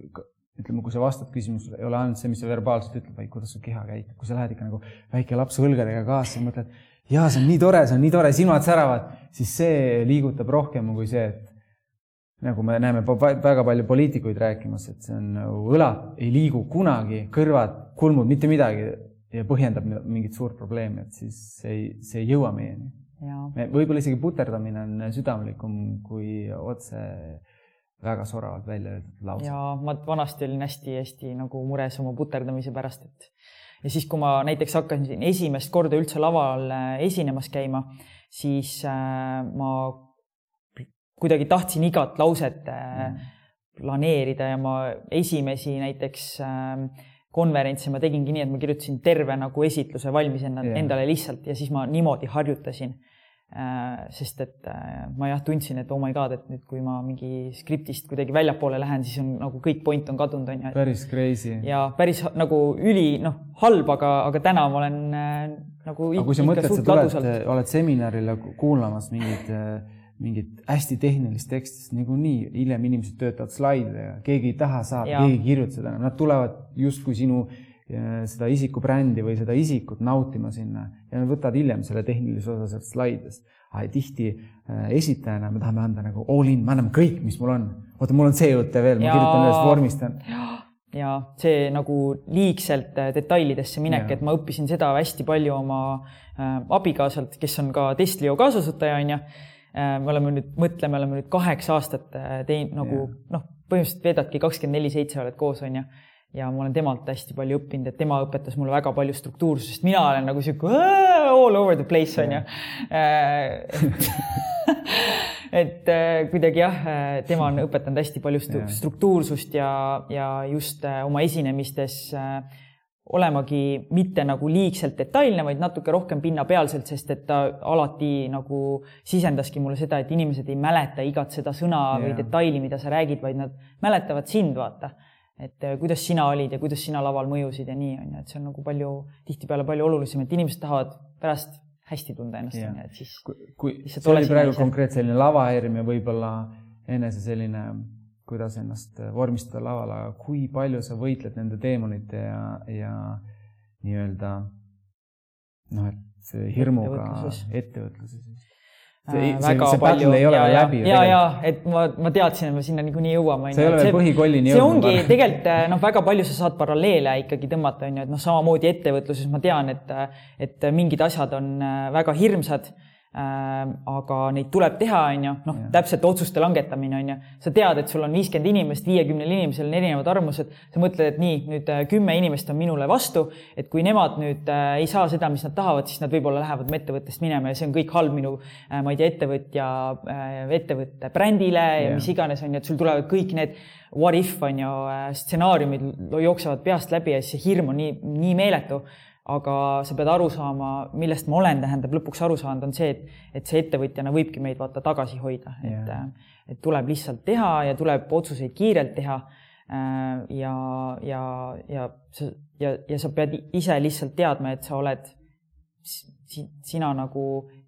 Speaker 1: ütleme, kui sa vastad küsimusele, ei ole ainult see, mis sa verbaalselt ütled, vaid kuidas su keha käitub, kui sa lähed ikka nagu väike laps õlgadega kaasa, mõtled ja see on nii tore, see on nii tore, silmad säravad, siis see liigutab rohkem kui see, et nagu me näeme väga palju poliitikuid rääkimas, et see on nagu õlad ei liigu kunagi, kõrvad, kulmud, mitte midagi ja põhjendab mingit suurt probleemi, et siis see ei, see ei jõua meieni. võib-olla isegi puterdamine on südamlikum kui otse väga soravalt välja öeldud lause.
Speaker 2: ja ma vanasti olin hästi-hästi nagu mures oma puterdamise pärast, et ja siis, kui ma näiteks hakkasin esimest korda üldse laval äh, esinemas käima, siis äh, ma kuidagi tahtsin igat lauset äh, mm. planeerida ja ma esimesi näiteks konverentse ma tegingi nii, et ma kirjutasin terve nagu esitluse valmis endale lihtsalt ja siis ma niimoodi harjutasin Äh, sest et äh, ma jah tundsin, et oh my god, et nüüd, kui ma mingi skriptist kuidagi väljapoole lähen, siis on nagu kõik point on kadunud, on ju.
Speaker 1: päris crazy.
Speaker 2: ja päris nagu üli, noh, halb, aga, aga täna ma olen äh, nagu.
Speaker 1: aga kui sa mõtled, sa tuled, oled seminarile kuulamas mingeid mingit hästi tehnilist teksti, sest niikuinii hiljem inimesed töötavad slaide ja keegi ei taha saada, keegi ei kirjuta seda, nad tulevad justkui sinu äh, seda isikubrändi või seda isikut nautima sinna ja nad võtavad hiljem selle tehnilise osa sealt slaididest. tihti äh, esitajana me tahame anda nagu all in, me anname kõik, mis mul on. oota, mul on see jutt veel, ma kirjutan üles, vormistan.
Speaker 2: ja see nagu liigselt äh, detailidesse minek, et ma õppisin seda hästi palju oma abikaasalt, kes on ka Testlio kaasasutaja, onju. Me oleme nüüd, mõtleme, oleme nüüd kaheksa aastat äh, teinud nagu noh, põhimõtteliselt veedadki kakskümmend neli seitse oled koos, onju. Ja ma olen temalt hästi palju õppinud, et tema õpetas mulle väga palju struktuursust, mina olen nagu sihuke all over the place onju. Äh, [laughs] et äh, kuidagi jah, äh, tema on õpetanud hästi palju struktuursust ja, ja just oma esinemistes olemagi mitte nagu liigselt detailne, vaid natuke rohkem pinnapealselt, sest et ta alati nagu sisendaski mulle seda, et inimesed ei mäleta igat seda sõna yeah. või detaili, mida sa räägid, vaid nad mäletavad sind, vaata et äh, kuidas sina olid ja kuidas sina laval mõjusid ja nii on ju, et see on nagu palju, tihtipeale palju olulisem, et inimesed tahavad pärast hästi tunda ennast, on ju, et siis.
Speaker 1: kui, see oli praegu konkreetselt selline lavahirm ja võib-olla enese selline, kuidas ennast äh, vormistada laval, aga kui palju sa võitled nende teemonite ja, ja nii-öelda noh, et hirmuga ettevõtluses
Speaker 2: see, äh, väga see, see palju. ei ole ja, läbi. ja, ja et ma, ma teadsin, et me sinna niikuinii jõuame.
Speaker 1: sa ei ole veel põhikollini
Speaker 2: jõudnud. see ongi tegelikult äh, noh, väga palju sa saad paralleele ikkagi tõmmata, on ju, et noh, samamoodi ettevõtluses ma tean, et, et mingid asjad on väga hirmsad aga neid tuleb teha, on ju, noh, täpselt otsuste langetamine, on ju. sa tead, et sul on viiskümmend inimest, viiekümnel inimesel on erinevad arvamused, sa mõtled, et nii, nüüd äh, kümme inimest on minule vastu, et kui nemad nüüd äh, ei saa seda, mis nad tahavad, siis nad võib-olla lähevad mu ettevõttest minema ja see on kõik halb minu, äh, ma ei tea, ettevõtja, ettevõtte brändile ja yeah. mis iganes, on ju, et sul tulevad kõik need what if on ju stsenaariumid jooksevad peast läbi ja siis see hirm on nii, nii meeletu aga sa pead aru saama, millest ma olen, tähendab lõpuks aru saanud, on see, et, et see ettevõtjana võibki meid vaata tagasi hoida, et yeah., et tuleb lihtsalt teha ja tuleb otsuseid kiirelt teha. Äh, ja, ja, ja sa, ja, ja sa pead ise lihtsalt teadma, et sa oled sina nagu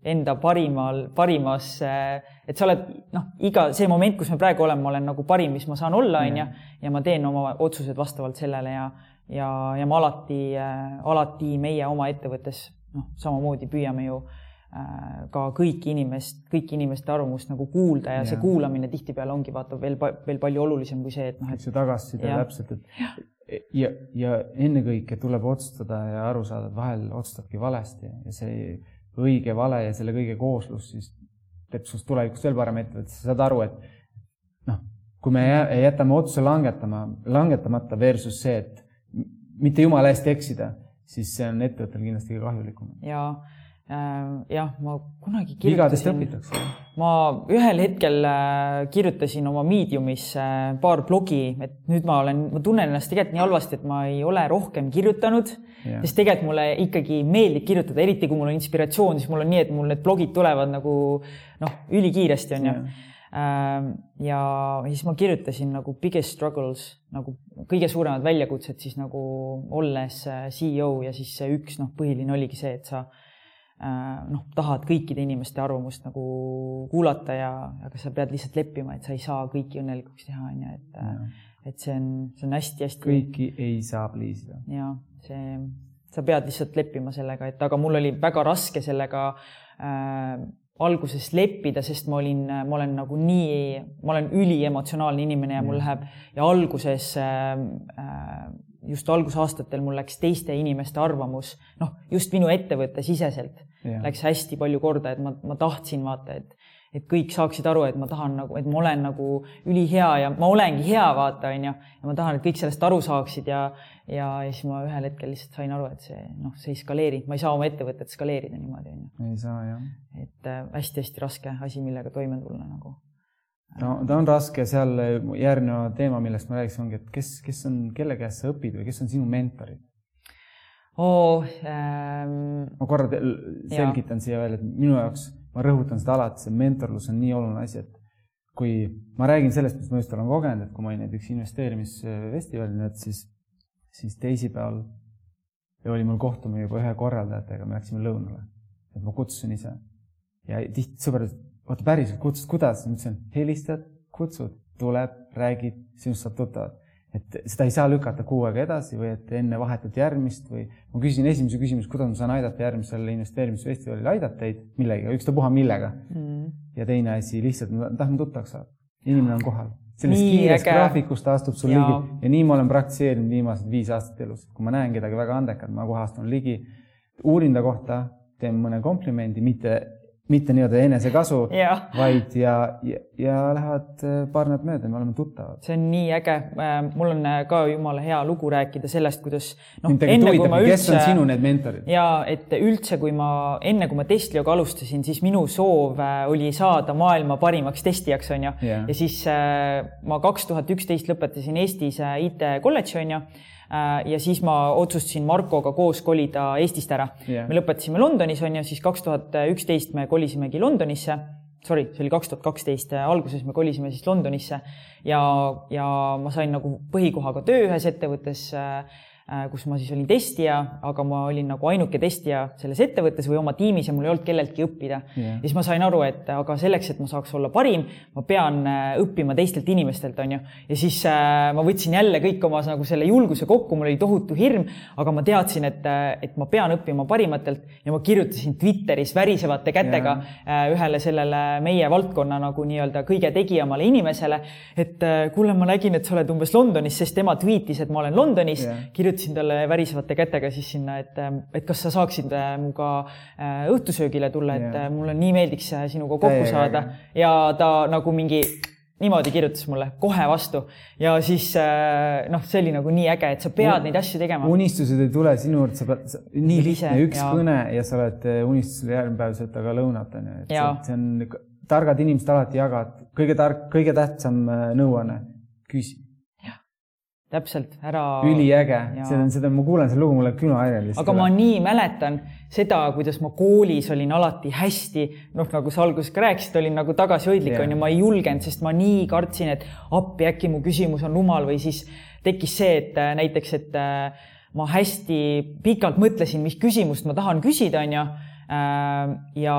Speaker 2: enda parimal, parimas, et sa oled noh, iga see moment, kus me praegu oleme, ma olen nagu parim, mis ma saan olla, onju, ja ma teen oma otsused vastavalt sellele ja ja, ja me alati, äh, alati meie oma ettevõttes noh, samamoodi püüame ju äh, ka kõiki inimest, kõiki inimeste arvamust nagu kuulda ja, ja. see kuulamine tihtipeale ongi vaata veel, veel palju olulisem kui see, et noh,
Speaker 1: et. see tagasiside täpselt, et ja, ja ennekõike tuleb otsustada ja aru saada, et vahel otsustabki valesti ja see õige, vale ja selle kõige kooslus siis teeb sinust tulevikus veel parem ettevõte, sa saad aru, et noh, kui me jätame otsuse langetama, langetamata versus see, et mitte jumala eest eksida, siis see on ettevõttel kindlasti kahjulikum.
Speaker 2: ja äh, jah, ma kunagi
Speaker 1: vigadest õpitakse.
Speaker 2: ma ühel hetkel äh, kirjutasin oma Mediumis äh, paar blogi, et nüüd ma olen, ma tunnen ennast tegelikult nii halvasti, et ma ei ole rohkem kirjutanud, sest tegelikult mulle ikkagi meeldib kirjutada, eriti kui mul on inspiratsioon, siis mul on nii, et mul need blogid tulevad nagu noh, ülikiiresti onju Ähm, ja siis ma kirjutasin nagu biggest struggles nagu kõige suuremad väljakutsed siis nagu olles äh, CEO ja siis see üks noh, põhiline oligi see, et sa äh, noh, tahad kõikide inimeste arvamust nagu kuulata ja, aga sa pead lihtsalt leppima, et sa ei saa kõiki õnnelikuks teha, on ju, et ja. et see on, see on hästi-hästi.
Speaker 1: kõiki ei saa pliisida.
Speaker 2: ja see, sa pead lihtsalt leppima sellega, et aga mul oli väga raske sellega äh, alguses leppida, sest ma olin, ma olen nagu nii, ma olen üliemotsionaalne inimene ja mul mm. läheb ja alguses äh, just algusaastatel mul läks teiste inimeste arvamus, noh, just minu ettevõtte siseselt yeah. läks hästi palju korda, et ma, ma tahtsin vaata, et et kõik saaksid aru, et ma tahan nagu, et ma olen nagu ülihea ja ma olengi hea, vaata, onju. ja ma tahan, et kõik sellest aru saaksid ja, ja, ja siis ma ühel hetkel lihtsalt sain aru, et see noh, see ei skaleeri, ma ei saa oma ettevõtet skaleerida niimoodi, onju.
Speaker 1: ei saa jah.
Speaker 2: et hästi-hästi äh, raske asi, millega toime tulla nagu.
Speaker 1: no ta on raske, seal järgneva teema, millest ma rääkisin, ongi, et kes, kes on, kelle käest sa õpid või kes on sinu mentorid?
Speaker 2: oo oh, ähm,.
Speaker 1: ma korra selgitan siia veel, et minu jaoks ma rõhutan seda alati, see mentorlus on nii oluline asi, et kui ma räägin sellest, mis ma just olen kogenud, et kui ma olin näiteks investeerimisfestivalil, et siis, siis teisipäeval oli mul kohtumine juba ühe korraldajatega, me läksime lõunale. et ma kutsusin ise. ja tihti sõbrad, oota päriselt kutsud, kuidas? ma ütlesin, helistad, kutsud, tuleb, räägid, sinust saab tuttavad et seda ei saa lükata kuu aega edasi või et enne vahetult järgmist või ma küsisin esimese küsimuse, kuidas ma saan aidata järgmisel investeerimisfestivalil aidata teid millegagi, ükstapuha millega mm.. ja teine asi, lihtsalt ma tahan tuttavaks saada. inimene on kohal. sellest kiirest graafikust ta astub sul ja. ligi ja nii ma olen praktiseerinud viimased viis aastat elus. kui ma näen kedagi väga andekat, ma kohe astun ligi, uurin ta kohta, teen mõne komplimendi, mitte mitte nii-öelda enesekasu, vaid ja, ja, ja lähevad äh, paar nädalat mööda, me oleme tuttavad.
Speaker 2: see on nii äge. Äh, mul on äh, ka jumala hea lugu rääkida sellest, kuidas
Speaker 1: noh, enne kui ma üldse. kes on sinu need mentorid?
Speaker 2: ja et üldse, kui ma enne, kui ma Testlioga alustasin, siis minu soov oli saada maailma parimaks testijaks, onju. ja siis ma kaks tuhat üksteist lõpetasin Eestis IT kolledži, onju ja siis ma otsustasin Markoga koos kolida Eestist ära. Yeah.. me lõpetasime Londonis, on ju, siis kaks tuhat üksteist me kolisimegi Londonisse. Sorry, see oli kaks tuhat kaksteist alguses me kolisime siis Londonisse. Ja, ja ma sain nagu põhikohaga töö ühes ettevõttes äh, Äh, kus ma siis olin testija, aga ma olin nagu ainuke testija selles ettevõttes või oma tiimis ja mul ei olnud kelleltki õppida yeah.. siis ma sain aru, et aga selleks, et ma saaks olla parim, ma pean äh, õppima teistelt inimestelt, on ju. ja siis äh, ma võtsin jälle kõik oma nagu selle julguse kokku, mul oli tohutu hirm, aga ma teadsin, et, et ma pean õppima parimatelt ja ma kirjutasin Twitteris värisevate kätega yeah. ühele sellele meie valdkonna nagu nii-öelda kõige tegijamale inimesele, et kuule, ma nägin, et sa oled umbes Londonis, sest tema tweetis, et ma olen Londonis yeah., kirjutasin kirjutasin talle värisevate kätega siis sinna, et, et kas sa saaksid äh, minuga äh, õhtusöögile tulla, et yeah. Äh, mulle nii meeldiks sinuga kokku Täiega. saada ja ta nagu mingi niimoodi kirjutas mulle kohe vastu ja siis noh, see oli nagu nii äge, et sa pead U neid asju tegema.
Speaker 1: unistused ei tule sinu juurde, sa pead, nii lihtne, üks ja. kõne ja sa oled unistusel järgmine päev sööta ka lõunat onju, et see, see on, targad inimesed alati jagavad, kõige tark, kõige tähtsam nõuanne, küsi
Speaker 2: täpselt, ära.
Speaker 1: üliäge, seda, seda ma kuulen seda lugu, mul läheb külmahäire lihtsalt.
Speaker 2: aga ma nii mäletan seda, kuidas ma koolis olin alati hästi, noh, nagu sa alguses ka rääkisid, olin nagu tagasihoidlik onju, ma ei julgenud, sest ma nii kartsin, et appi, äkki mu küsimus on rumal või siis tekkis see, et äh, näiteks, et äh, ma hästi pikalt mõtlesin, mis küsimust ma tahan küsida, onju ja,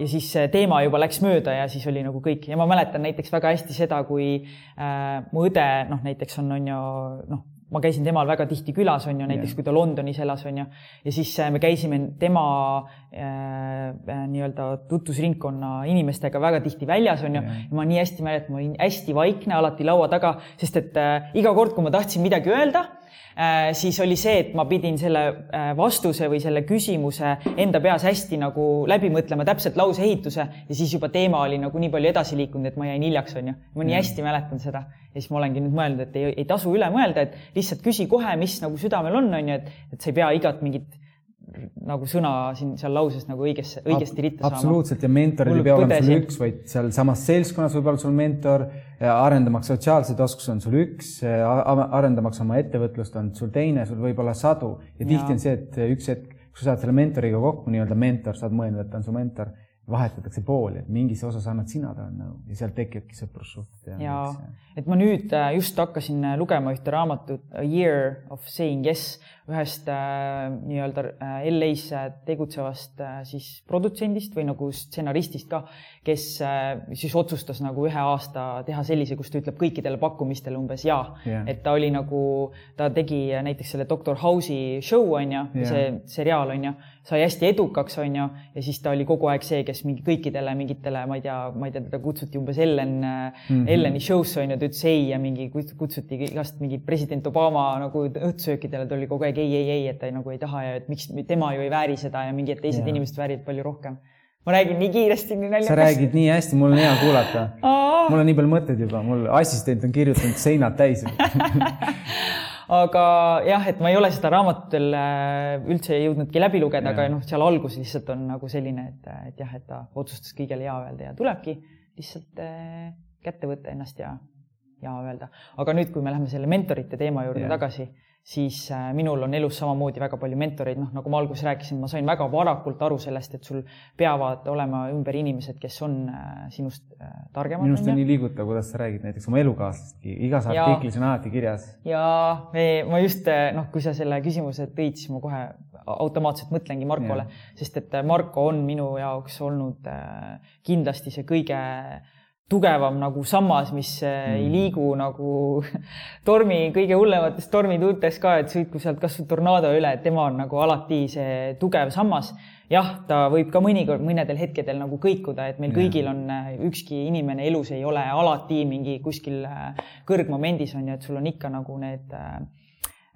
Speaker 2: ja siis see teema juba läks mööda ja siis oli nagu kõik ja ma mäletan näiteks väga hästi seda, kui äh, mu õde noh, näiteks on, on ju noh, ma käisin temal väga tihti külas, on ju, näiteks yeah. kui ta Londonis elas, on ju, ja siis äh, me käisime tema äh, äh, nii-öelda tutvusringkonna inimestega väga tihti väljas, on ju yeah., ja ma nii hästi mäletan, ma olin hästi vaikne alati laua taga, sest et äh, iga kord, kui ma tahtsin midagi öelda Äh, siis oli see, et ma pidin selle äh, vastuse või selle küsimuse enda peas hästi nagu läbi mõtlema, täpselt lauseehituse. Ja siis juba teema oli nagu nii palju edasi liikunud, et ma jäin hiljaks, onju. ma nii hästi mäletan seda. Ja siis ma olengi nüüd mõelnud, et ei, ei tasu üle mõelda, et lihtsalt küsi kohe, mis nagu südamel on, onju, et, et sa ei pea igat mingit nagu sõna siin seal lauses nagu õigesse, õigesti ritta
Speaker 1: saama. absoluutselt ja mentorid ei pea olema sul üks, vaid sealsamas seltskonnas võib olla sul mentor, arendamaks sotsiaalseid oskusi on sul üks, arendamaks oma ettevõtlust on sul teine, sul võib olla sadu. Ja tihti on see, et üks hetk, kui sa saad selle mentoriga kokku, nii-öelda mentor, saad mõelda, et ta on su mentor vahetatakse pooli, et mingis osas annad sina talle nõu ja sealt tekibki sõprussuhted.
Speaker 2: ja, et ma nüüd äh, just hakkasin äh, lugema ühte raamatut A Year of Saying Yes ühest äh, nii-öelda äh, LA-s tegutsevast äh, siis produtsendist või nagu stsenaristist ka, kes äh, siis otsustas nagu ühe aasta teha sellise, kus ta ütleb kõikidele pakkumistele umbes jaa yeah.. et ta oli nagu, ta tegi näiteks selle Doctor House'i show on ju yeah., see seriaal on ju, sai hästi edukaks, on ju, ja siis ta oli kogu aeg see, kes mingi kõikidele mingitele, ma ei tea, ma ei tea, teda kutsuti umbes Ellen mm, -hmm. Elleni show'sse on ju, ta ütles ei ja mingi kutsuti igast mingi president Obama nagu õhtusöökidele, ta oli kogu aeg ei, ei, ei, et ta nagu ei taha ja et miks tema ju ei vääri seda ja mingi, et teised ja. inimesed väärivad palju rohkem. ma räägin nii kiiresti, nii naljakas.
Speaker 1: sa räägid nii hästi, mul on hea kuulata. mul on nii palju mõtteid juba, mul assistent on kirjutanud seinad täis [laughs]
Speaker 2: aga jah, et ma ei ole seda raamatut veel äh, üldse jõudnudki läbi lugeda, aga noh, seal algus lihtsalt on nagu selline, et, et jah, et ta otsustas kõigele jaa öelda ja tulebki lihtsalt äh, kätte võtta ennast ja hea öelda. aga nüüd, kui me läheme selle mentorite teema juurde yeah. tagasi, siis äh, minul on elus samamoodi väga palju mentoreid, noh, nagu ma alguses rääkisin, ma sain väga varakult aru sellest, et sul peavad olema ümber inimesed, kes on äh, sinust äh, targemad.
Speaker 1: minu arust on nii liigutav, kuidas sa räägid näiteks oma elukaaslastki, igas artiklis on alati kirjas.
Speaker 2: ja me, ma just noh, kui sa selle küsimuse tõid, siis ma kohe automaatselt mõtlengi Markole, sest et Marko on minu jaoks olnud kindlasti see kõige tugevam nagu sammas, mis mm. ei liigu nagu [laughs] tormi, kõige hullemates tormituultes ka, et sõitku sealt kasvõi tornaado üle, et tema on nagu alati see tugev sammas. jah, ta võib ka mõnikord, mõnedel hetkedel nagu kõikuda, et meil ja. kõigil on, äh, ükski inimene elus ei ole alati mingi kuskil äh, kõrgmomendis on ju, et sul on ikka nagu need äh,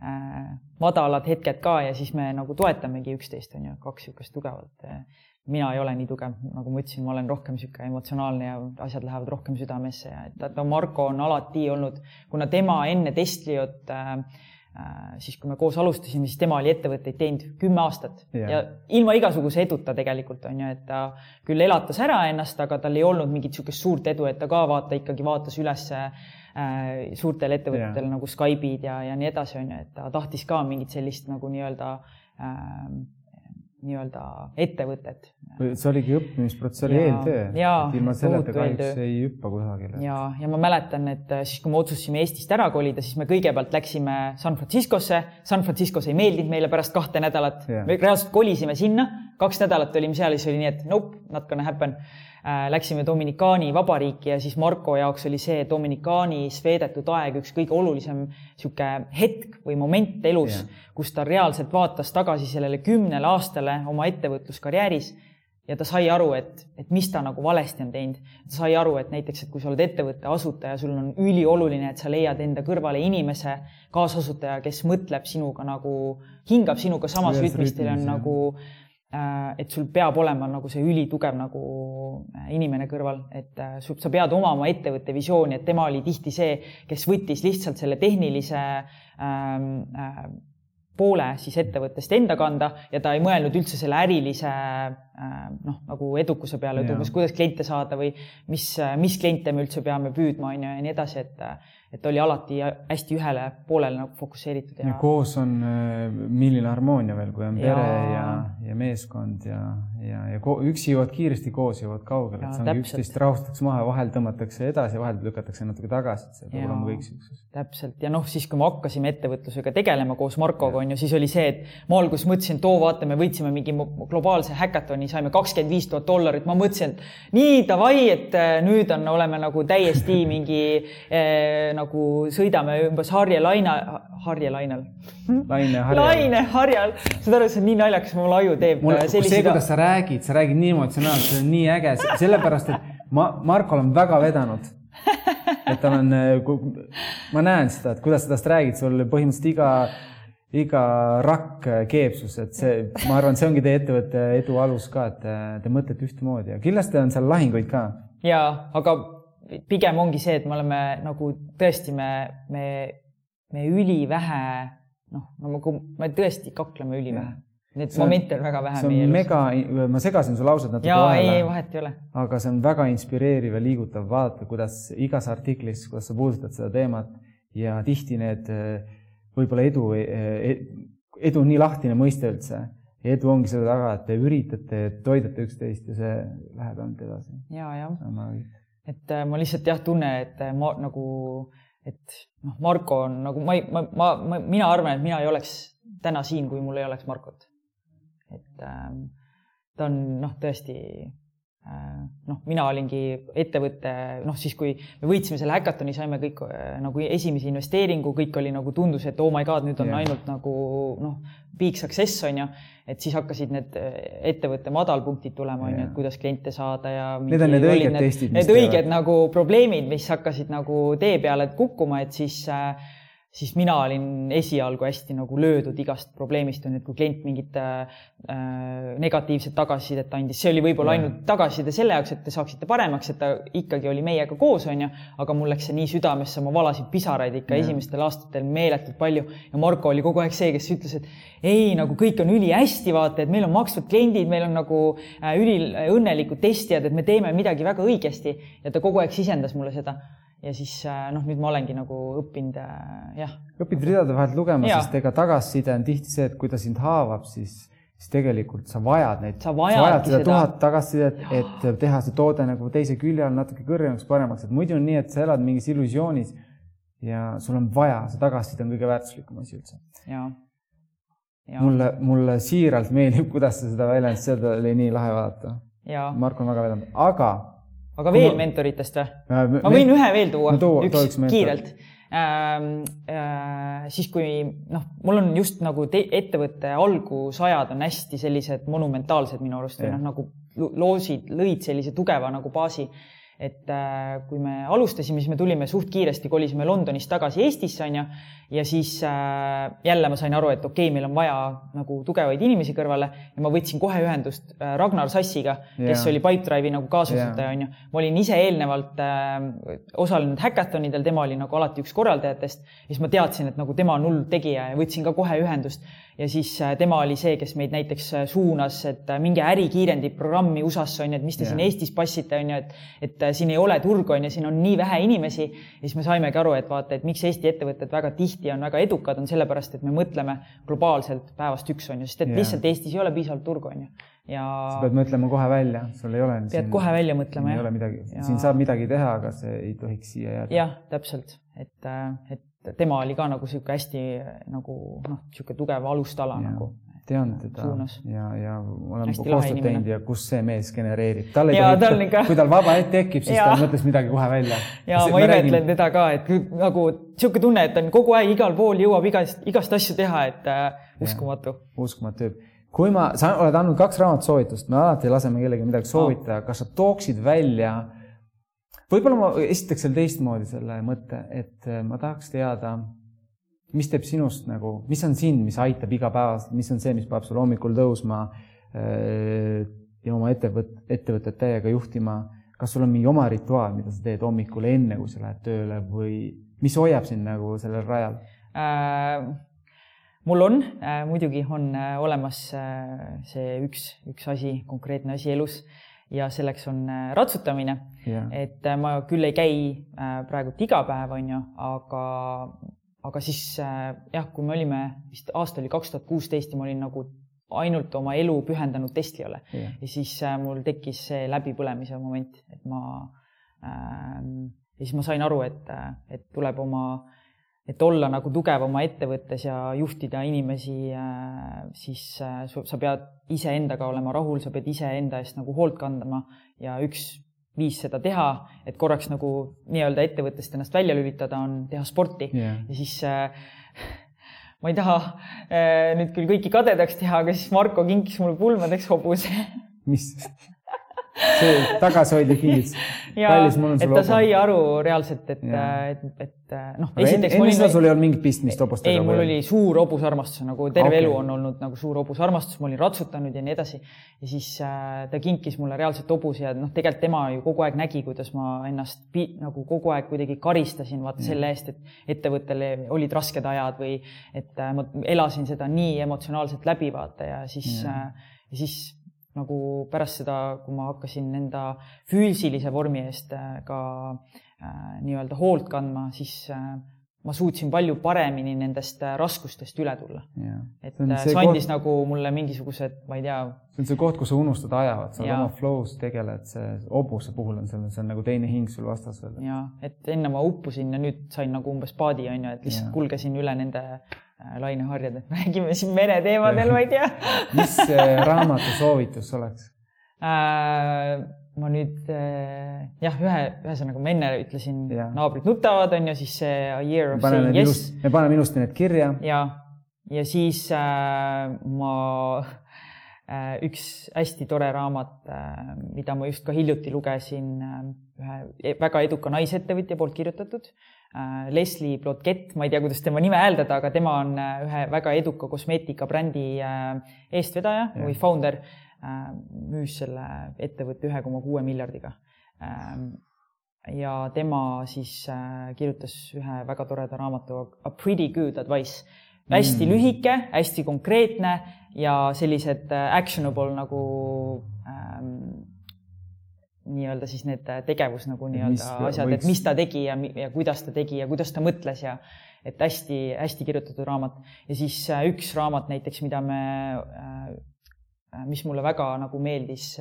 Speaker 2: äh, madalad hetked ka ja siis me nagu toetamegi üksteist, on ju, kaks niisugust tugevat mina ei ole nii tugev, nagu ma ütlesin, ma olen rohkem niisugune emotsionaalne ja asjad lähevad rohkem südamesse ja et, et Marko on alati olnud, kuna tema enne Testliot äh, äh, siis kui me koos alustasime, siis tema oli ettevõtteid teinud kümme aastat yeah. ja ilma igasuguse eduta tegelikult on ju, et ta küll elatas ära ennast, aga tal ei olnud mingit niisugust suurt edu, et ta ka vaata ikkagi vaatas üles äh, suurtele ettevõtetele nagu Skype'id ja, ja nii edasi, on ju, et ta tahtis ka mingit sellist nagu nii-öelda äh, nii-öelda ettevõtet.
Speaker 1: see oligi õppimisprotsess, oli eeltöö. ilma selleta kahjuks ei hüppa kusagile.
Speaker 2: ja, ja ma mäletan, et äh, siis, kui me otsustasime Eestist ära kolida, siis me kõigepealt läksime San Franciscosse. San Franciscos ei meeldinud meile pärast kahte nädalat. me reaalselt kolisime sinna, kaks nädalat olime seal ja siis oli nii, et nope, not gonna happen läksime Dominikaani vabariiki ja siis Marko jaoks oli see Dominikaanis veedetud aeg üks kõige olulisem niisugune hetk või moment elus yeah., kus ta reaalselt vaatas tagasi sellele kümnele aastale oma ettevõtluskarjääris ja ta sai aru, et, et mis ta nagu valesti on teinud. ta sai aru, et näiteks, et kui sa oled ettevõtte asutaja, sul on ülioluline, et sa leiad enda kõrvale inimese, kaasasutaja, kes mõtleb sinuga nagu, hingab sinuga samas rütmis, teil on nagu Äh, et sul peab olema nagu see ülitugev nagu äh, inimene kõrval, et äh, sa pead omama ettevõtte visiooni, et tema oli tihti see, kes võttis lihtsalt selle tehnilise ähm, äh, poole siis ettevõttest enda kanda ja ta ei mõelnud üldse selle ärilise äh, noh, nagu edukuse peale, et umbes kuidas kliente saada või mis, mis kliente me üldse peame püüdma, on ju, ja nii edasi, et et oli alati hästi ühele poolele nagu fokusseeritud
Speaker 1: ja. koos on, äh, milline harmoonia veel, kui on ja... pere ja, ja meeskond ja, ja, ja üksi jõuad kiiresti, koos jõuad kaugele, et see ongi üksteist rahustatakse maha, vahel tõmmatakse edasi, vahel lükatakse natuke tagasi, et see peab olema kõik siukses.
Speaker 2: täpselt ja noh, siis kui me hakkasime ettevõtlusega tegelema koos Markoga on ju, siis oli see, et ma alguses mõtlesin, et oo, vaata, me võitsime mingi globaalse häkatoni, saime kakskümmend viis tuhat dollarit, ma mõtlesin, et nii davai, et äh, nüüd on, oleme nagu täiesti [laughs] mingi eh, nagu sõidame umbes Harje laina, Harje lainal.
Speaker 1: laine harjal.
Speaker 2: laine harjal, saad aru, see on nii naljakas, mul aju teeb.
Speaker 1: see, kuidas sa räägid, sa räägid nii emotsionaalselt, see on nii äge, sellepärast et ma, Markol on väga vedanud. et tal on, ma näen seda, et kuidas sa tast räägid, sul põhimõtteliselt iga iga rakk keepsus, et see, ma arvan, see ongi teie ettevõtte edu alus ka, et te, te mõtlete ühtemoodi ja kindlasti on seal lahinguid ka.
Speaker 2: ja, aga pigem ongi see, et me oleme nagu tõesti, me, me, me ülivähe noh, nagu me tõesti kakleme ülivähe. Neid momente on väga vähe
Speaker 1: meie elus. mega, ma segasin su laused natuke
Speaker 2: vahele. ei, ei vahet ei ole.
Speaker 1: aga see on väga inspireeriv ja liigutav vaadata, kuidas igas artiklis, kuidas sa puudutad seda teemat ja tihti need võib-olla edu, e-, edu on nii lahtine mõiste üldse edu ongi selle taga, et te üritate, toidate üksteist ja see läheb ainult edasi.
Speaker 2: ja, jah et äh, ma lihtsalt jah, tunne, et äh, ma nagu, et noh, Marko on nagu ma ei, ma, ma, ma, mina arvan, et mina ei oleks täna siin, kui mul ei oleks Markot. et ähm, ta on noh, tõesti noh, mina olingi ettevõtte, noh siis, kui me võitsime selle häkatoni, saime kõik äh, nagu esimese investeeringu, kõik oli nagu tundus, et oh my god, nüüd on yeah. ainult nagu noh, big success on ju et siis hakkasid need äh, ettevõtte madalpunktid tulema, on ju, et kuidas kliente saada ja.
Speaker 1: Need on need õiged testid.
Speaker 2: Need õiged nagu probleemid, mis hakkasid nagu tee peale kukkuma, et siis äh, siis mina olin esialgu hästi nagu löödud igast probleemist, on ju, et kui klient mingit äh, negatiivset tagasisidet andis, see oli võib-olla ainult tagasiside selle jaoks, et te saaksite paremaks, et ta ikkagi oli meiega koos, on ju, aga mul läks see nii südamesse, ma valasin pisaraid ikka ja. esimestel aastatel meeletult palju ja Marko oli kogu aeg see, kes ütles, et ei, nagu kõik on ülihästi, vaata, et meil on maksvad kliendid, meil on nagu äh, üliõnnelikud testijad, et me teeme midagi väga õigesti. Ja ta kogu aeg sisendas mulle seda ja siis noh, nüüd ma olengi nagu õppinud jah.
Speaker 1: õpid ridade vahelt lugema, sest ega tagasiside on tihti see, et kui ta sind haavab, siis siis tegelikult sa vajad neid,
Speaker 2: sa vajad, sa vajad
Speaker 1: seda tuhat tagasisidet, et teha see toode nagu teise külje all natuke kõrgemaks, paremaks, et muidu on nii, et sa elad mingis illusioonis ja sul on vaja, see tagasiside on kõige väärtuslikum asi üldse. mulle, mulle siiralt meeldib, kuidas sa seda väljendasid, seda oli nii lahe vaadata. Marko on väga vedanud, aga.
Speaker 2: Aga veel ma... mentoritest või? Äh,? ma võin ühe veel tuua, üks, üks kiirelt. Ähm, äh, siis kui noh, mul on just nagu ettevõtte algusajad on hästi sellised monumentaalsed minu arust või noh, nagu loosid lõid sellise tugeva nagu baasi et äh, kui me alustasime, siis me tulime suht kiiresti, kolisime Londonist tagasi Eestisse, onju, ja siis äh, jälle ma sain aru, et okei okay,, meil on vaja nagu tugevaid inimesi kõrvale ja ma võtsin kohe ühendust äh, Ragnar Sassiga, kes yeah. oli Pipedrive'i nagu kaasasutaja yeah., onju. ma olin ise eelnevalt osalenud häkatonidel, tema oli nagu alati üks korraldajatest, siis ma teadsin, et nagu tema on hull tegija ja võtsin ka kohe ühendust ja siis tema oli see, kes meid näiteks suunas, et minge ärikiirendi programmi USA-sse onju, et mis te yeah. siin Eestis passite onju, et, et et äh, siin ei ole turgu, on ju, siin on nii vähe inimesi ja siis me saimegi aru, et vaata, et miks Eesti ettevõtted väga tihti on väga edukad, on sellepärast, et me mõtleme globaalselt päevast üks, on ju, sest et yeah. lihtsalt Eestis ei ole piisavalt turgu, on ju. ja.
Speaker 1: sa pead mõtlema kohe välja, sul ei ole.
Speaker 2: pead siin, kohe välja mõtlema,
Speaker 1: jah. ei ole midagi ja..., siin saab midagi teha, aga see ei tohiks siia jääda.
Speaker 2: jah, täpselt, et, äh, et tema oli ka nagu niisugune hästi nagu noh, niisugune tugev alustala ja. nagu
Speaker 1: tean teda suunas. ja, ja oleme koostööd teinud ja kus see mees genereerib. tal ei tohi, kui tal vaba hetk tekib, siis ja. ta mõtles midagi kohe välja.
Speaker 2: ja ma imetlen räägin... teda ka, et nagu niisugune tunne, et ta on kogu aeg igal pool jõuab igast, igast asju teha, et äh, uskumatu.
Speaker 1: uskumatu tüüp. kui ma, sa oled andnud kaks raamatusoovitust, me alati laseme kellelegi midagi soovitada kas sa tooksid välja võib-olla ma esitaks selle teistmoodi selle mõtte, et äh, ma tahaks teada mis teeb sinust nagu, mis on sind, mis aitab igapäevaselt, mis on see, mis paneb sul hommikul tõusma äh, ja oma ettevõt-, ettevõtet täiega juhtima. kas sul on mingi oma rituaal, mida sa teed hommikul enne, kui sa lähed tööle või mis hoiab sind nagu sellel rajal äh,?
Speaker 2: mul on äh,, muidugi on äh, olemas äh, see üks, üks asi, konkreetne asi elus ja selleks on äh, ratsutamine. Yeah.. et äh, ma küll ei käi äh, praegult iga päev, on ju, aga aga siis äh, jah, kui me olime, vist aasta oli kaks tuhat kuusteist ja ma olin nagu ainult oma elu pühendanud Teslale yeah. ja siis äh, mul tekkis see läbipõlemise moment, et ma äh,, ja siis ma sain aru, et, et tuleb oma, et olla nagu tugev oma ettevõttes ja juhtida inimesi äh,, siis äh, sa pead iseendaga olema rahul, sa pead iseenda eest nagu hoolt kandma ja üks viis seda teha, et korraks nagu nii-öelda ettevõttest ennast välja lülitada, on teha sporti yeah. ja siis äh, [laughs] ma ei taha äh, nüüd küll kõiki kadedaks teha, aga siis Marko kinkis mulle pulmadeks hobuse
Speaker 1: mis? [laughs] see tagasihoidlik kingitus. [laughs]
Speaker 2: ja, et ta sai aru reaalselt, et, et, et noh,
Speaker 1: enne seda sul ei olnud mingit pistmist hobustega?
Speaker 2: ei, mul või? oli suur hobusarmastus, nagu terve okay. elu on olnud nagu suur hobusarmastus, ma olin ratsutanud ja nii edasi. ja siis äh, ta kinkis mulle reaalselt hobuse ja noh, tegelikult tema ju kogu aeg nägi, kuidas ma ennast nagu kogu aeg kuidagi karistasin, vaata mm. selle eest, et ettevõttel olid rasked ajad või et äh, ma elasin seda nii emotsionaalselt läbi, vaata ja siis mm., äh, ja siis nagu pärast seda, kui ma hakkasin enda füüsilise vormi eest äh, ka äh, nii-öelda hoolt kandma, siis äh, ma suutsin palju paremini nendest äh, raskustest üle tulla. et see, äh, see andis koht... nagu mulle mingisugused, ma ei tea.
Speaker 1: see on see koht, kus sa unustad aja, et sa oled oma flow's tegeled, see hobuse puhul on seal, see on nagu teine hing sul vastas veel.
Speaker 2: ja, et enne ma uppusin ja nüüd sain nagu umbes paadi onju, et lihtsalt ja. kulgesin üle nende Äh, laineharjad, et [laughs] räägime siin mereteemadel, ma ei tea [laughs]
Speaker 1: mis raamatu soovitus oleks
Speaker 2: äh,? ma nüüd äh, jah, ühe, ühesõnaga ma enne ütlesin, naabrid nutavad, on ju, siis see A year of saying yes.
Speaker 1: me paneme ilusti need kirja.
Speaker 2: ja, ja siis äh, ma äh, üks hästi tore raamat äh,, mida ma just ka hiljuti lugesin äh,, ühe e-, väga eduka naisettevõtja poolt kirjutatud äh, Äh, Leslie Plotket, ma ei tea, kuidas tema nime hääldada, aga tema on äh, ühe väga eduka kosmeetikabrändi äh, eestvedaja ja. või founder. müüs selle ettevõtte ühe koma kuue miljardiga. Ähm, ja tema siis kirjutas ühe väga toreda raamatu A pretty good advice. hästi mm. lühike, hästi konkreetne ja sellised actionable nagu nii-öelda siis need tegevus nagu nii-öelda asjad võiks..., et mis ta tegi ja, ja kuidas ta tegi ja kuidas ta mõtles ja et hästi-hästi kirjutatud raamat. ja siis äh, üks raamat näiteks, mida me, äh, mis mulle väga nagu meeldis,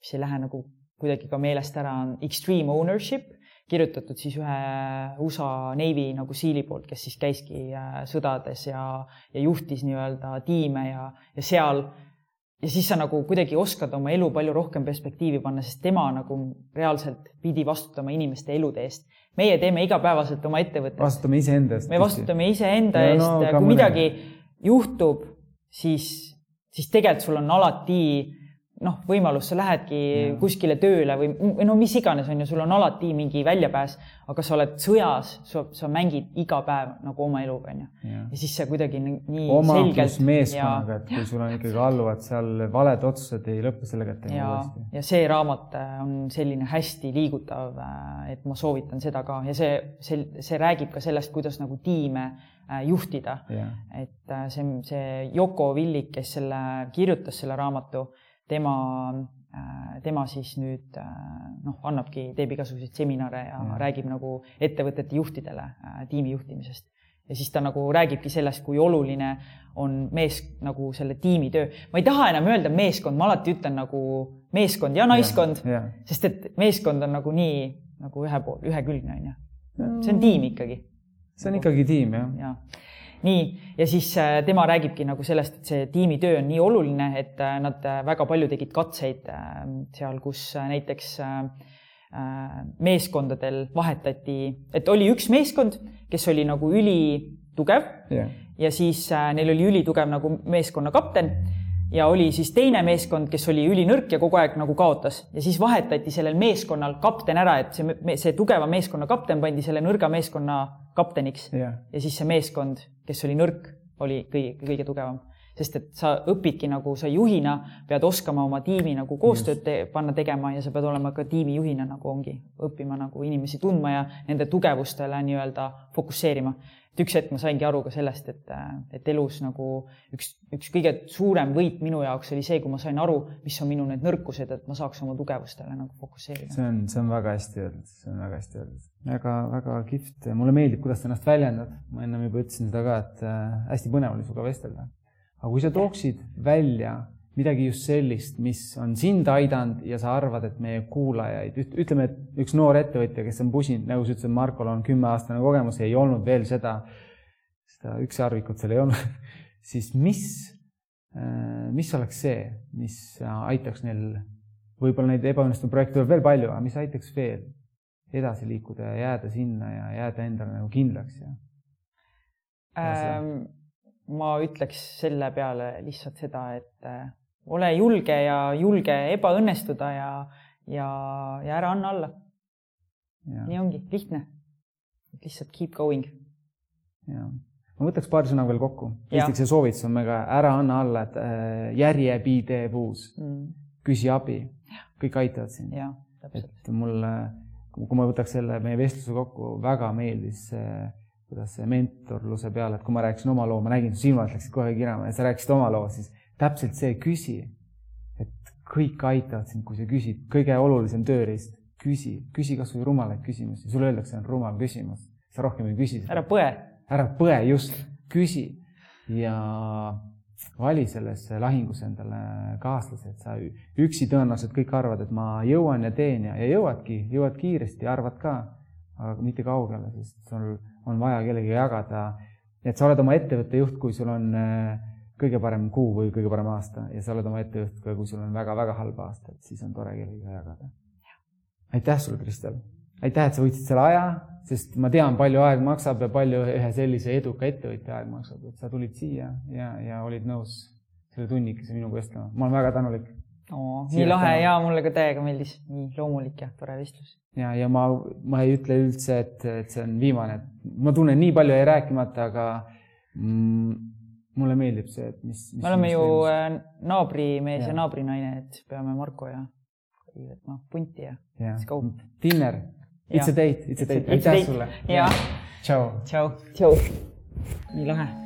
Speaker 2: mis ei lähe nagu kuidagi ka meelest ära, on Extreme Ownership, kirjutatud siis ühe USA Navy nagu siili poolt, kes siis käiski sõdades ja, ja juhtis nii-öelda tiime ja, ja seal ja siis sa nagu kuidagi oskad oma elu palju rohkem perspektiivi panna, sest tema nagu reaalselt pidi vastutama inimeste elude eest. meie teeme igapäevaselt oma ettevõttes.
Speaker 1: vastutame iseenda eest.
Speaker 2: me vastutame iseenda eest no,, kui midagi juhtub, siis, siis tegelikult sul on alati noh, võimalus, sa lähedki ja. kuskile tööle või, või no mis iganes, on ju, sul on alati mingi väljapääs, aga sa oled sõjas, sa, sa mängid iga päev nagu oma eluga, on ju. ja siis see kuidagi nii
Speaker 1: oma selgelt. meeskonnaga, et kui sul on ikkagi alluvad seal valed otsused, ei lõpe sellega, et
Speaker 2: uuesti. ja see raamat äh, on selline hästi liigutav, äh, et ma soovitan seda ka ja see, see, see räägib ka sellest, kuidas nagu tiime äh, juhtida. et see, see Yoko Villik, kes selle kirjutas, selle raamatu tema, äh, tema siis nüüd äh, noh, annabki, teeb igasuguseid seminare ja, ja räägib nagu ettevõtete juhtidele äh, tiimi juhtimisest. ja siis ta nagu räägibki sellest, kui oluline on mees nagu selle tiimitöö. ma ei taha enam öelda meeskond, ma alati ütlen nagu meeskond ja naiskond, sest et meeskond on nagu nii nagu ühe pool, ühekülgne on ju. see on tiim ikkagi.
Speaker 1: see on ikkagi tiim jah
Speaker 2: ja nii, ja siis äh, tema räägibki nagu sellest, et see tiimitöö on nii oluline, et äh, nad äh, väga palju tegid katseid seal, kus näiteks meeskondadel vahetati, et oli üks meeskond, kes oli nagu ülitugev yeah. ja siis neil oli ülitugev nagu meeskonna kapten ja oli siis teine meeskond, kes oli ülinõrk ja kogu aeg nagu kaotas ja siis vahetati sellel meeskonnal kapten ära, et see, see tugeva meeskonna kapten pandi selle nõrga meeskonna kapteniks yeah. ja siis see meeskond kes oli nõrk, oli kõige, kõige tugevam. sest et sa õpidki nagu sa juhina pead oskama oma tiimi nagu koostööd te, panna tegema ja sa pead olema ka tiimijuhina nagu ongi, õppima nagu inimesi tundma ja nende tugevustele nii-öelda fokusseerima et üks hetk ma saingi aru ka sellest, et, et elus nagu üks, üks kõige suurem võit minu jaoks oli see, kui ma sain aru, mis on minu need nõrkused, et ma saaks oma tugevustele nagu fokusseerida.
Speaker 1: see on, see on väga hästi öeldud, see on väga hästi öeldud. väga, väga kihvt, mulle meeldib, kuidas sa ennast väljendad. ma ennem juba ütlesin seda ka, et äh, hästi põnev oli sinuga vestelda. aga kui sa tooksid välja midagi just sellist, mis on sind aidanud ja sa arvad, et meie kuulajaid, ütleme, et üks noor ettevõtja, kes on pusinud, nagu sa ütlesid, Markol on kümneaastane kogemus ei olnud veel seda, seda ükssarvikut seal ei olnud [laughs] siis mis, äh, mis oleks see, mis aitaks neil, võib-olla neid ebaõnnestunud projekte tuleb veel palju, aga mis aitaks veel edasi liikuda ja jääda sinna ja jääda endale nagu kindlaks ja,
Speaker 2: ja ähm, ma ütleks selle peale lihtsalt seda, et äh, ole julge ja julge ebaõnnestuda ja, ja, ja ära anna alla. nii ongi, lihtne. lihtsalt keep going.
Speaker 1: ja, ma võtaks paari sõna veel kokku. esiteks see soovitus on väga, ära anna alla, et äh, järjepidevuus mm., küsi abi, kõik aitavad sind. et mulle, kui ma võtaks selle meie vestluse kokku, väga meeldis see kuidas see mentorluse peale, et kui ma rääkisin oma loo, ma nägin, su silmad läksid kohe kirama ja sa rääkisid oma loo, siis täpselt see, küsi. et kõik aitavad sind, kui sa küsid, kõige olulisem tööriist, küsi, küsi kasvõi rumalaid küsimusi, sulle öeldakse, on rumal küsimus, sa rohkem ei küsi.
Speaker 2: ära põe.
Speaker 1: ära põe, just, küsi ja vali selles lahingus endale kaaslase, et sa üksi tõenäoliselt kõik arvavad, et ma jõuan ja teen ja, ja jõuadki, jõuad kiiresti, arvad ka, aga mitte kaugele, sest sul on vaja kellegagi jagada. et sa oled oma ettevõtte juht, kui sul on äh, kõige parem kuu või kõige parem aasta ja sa oled oma ettejuht ka, kui sul on väga-väga halb aasta, et siis on tore kellegagi jagada. aitäh sulle, Kristel! aitäh, et sa võtsid selle aja, sest ma tean, palju aeg maksab ja palju ühe sellise eduka ettevõtja aeg maksab, et sa tulid siia ja, ja olid nõus selle tunnikese minuga vestlema. ma olen väga tänulik.
Speaker 2: nii lahe ja mulle ka täiega meeldis, nii loomulik ja tore vestlus.
Speaker 1: ja, ja ma, ma ei ütle üldse, et, et see on viimane, ma tunnen nii palju jäi rääkimata, aga mm, mulle meeldib see, et mis, mis.
Speaker 2: me oleme ju äh, naabrimees ja, ja naabrinaine, et peame Marko ja võtma punti ja,
Speaker 1: ja. let's go. Dinner, it's a date, it's a date, aitäh sulle.
Speaker 2: ja.
Speaker 1: tšau.
Speaker 2: tšau, tšau. nii lahe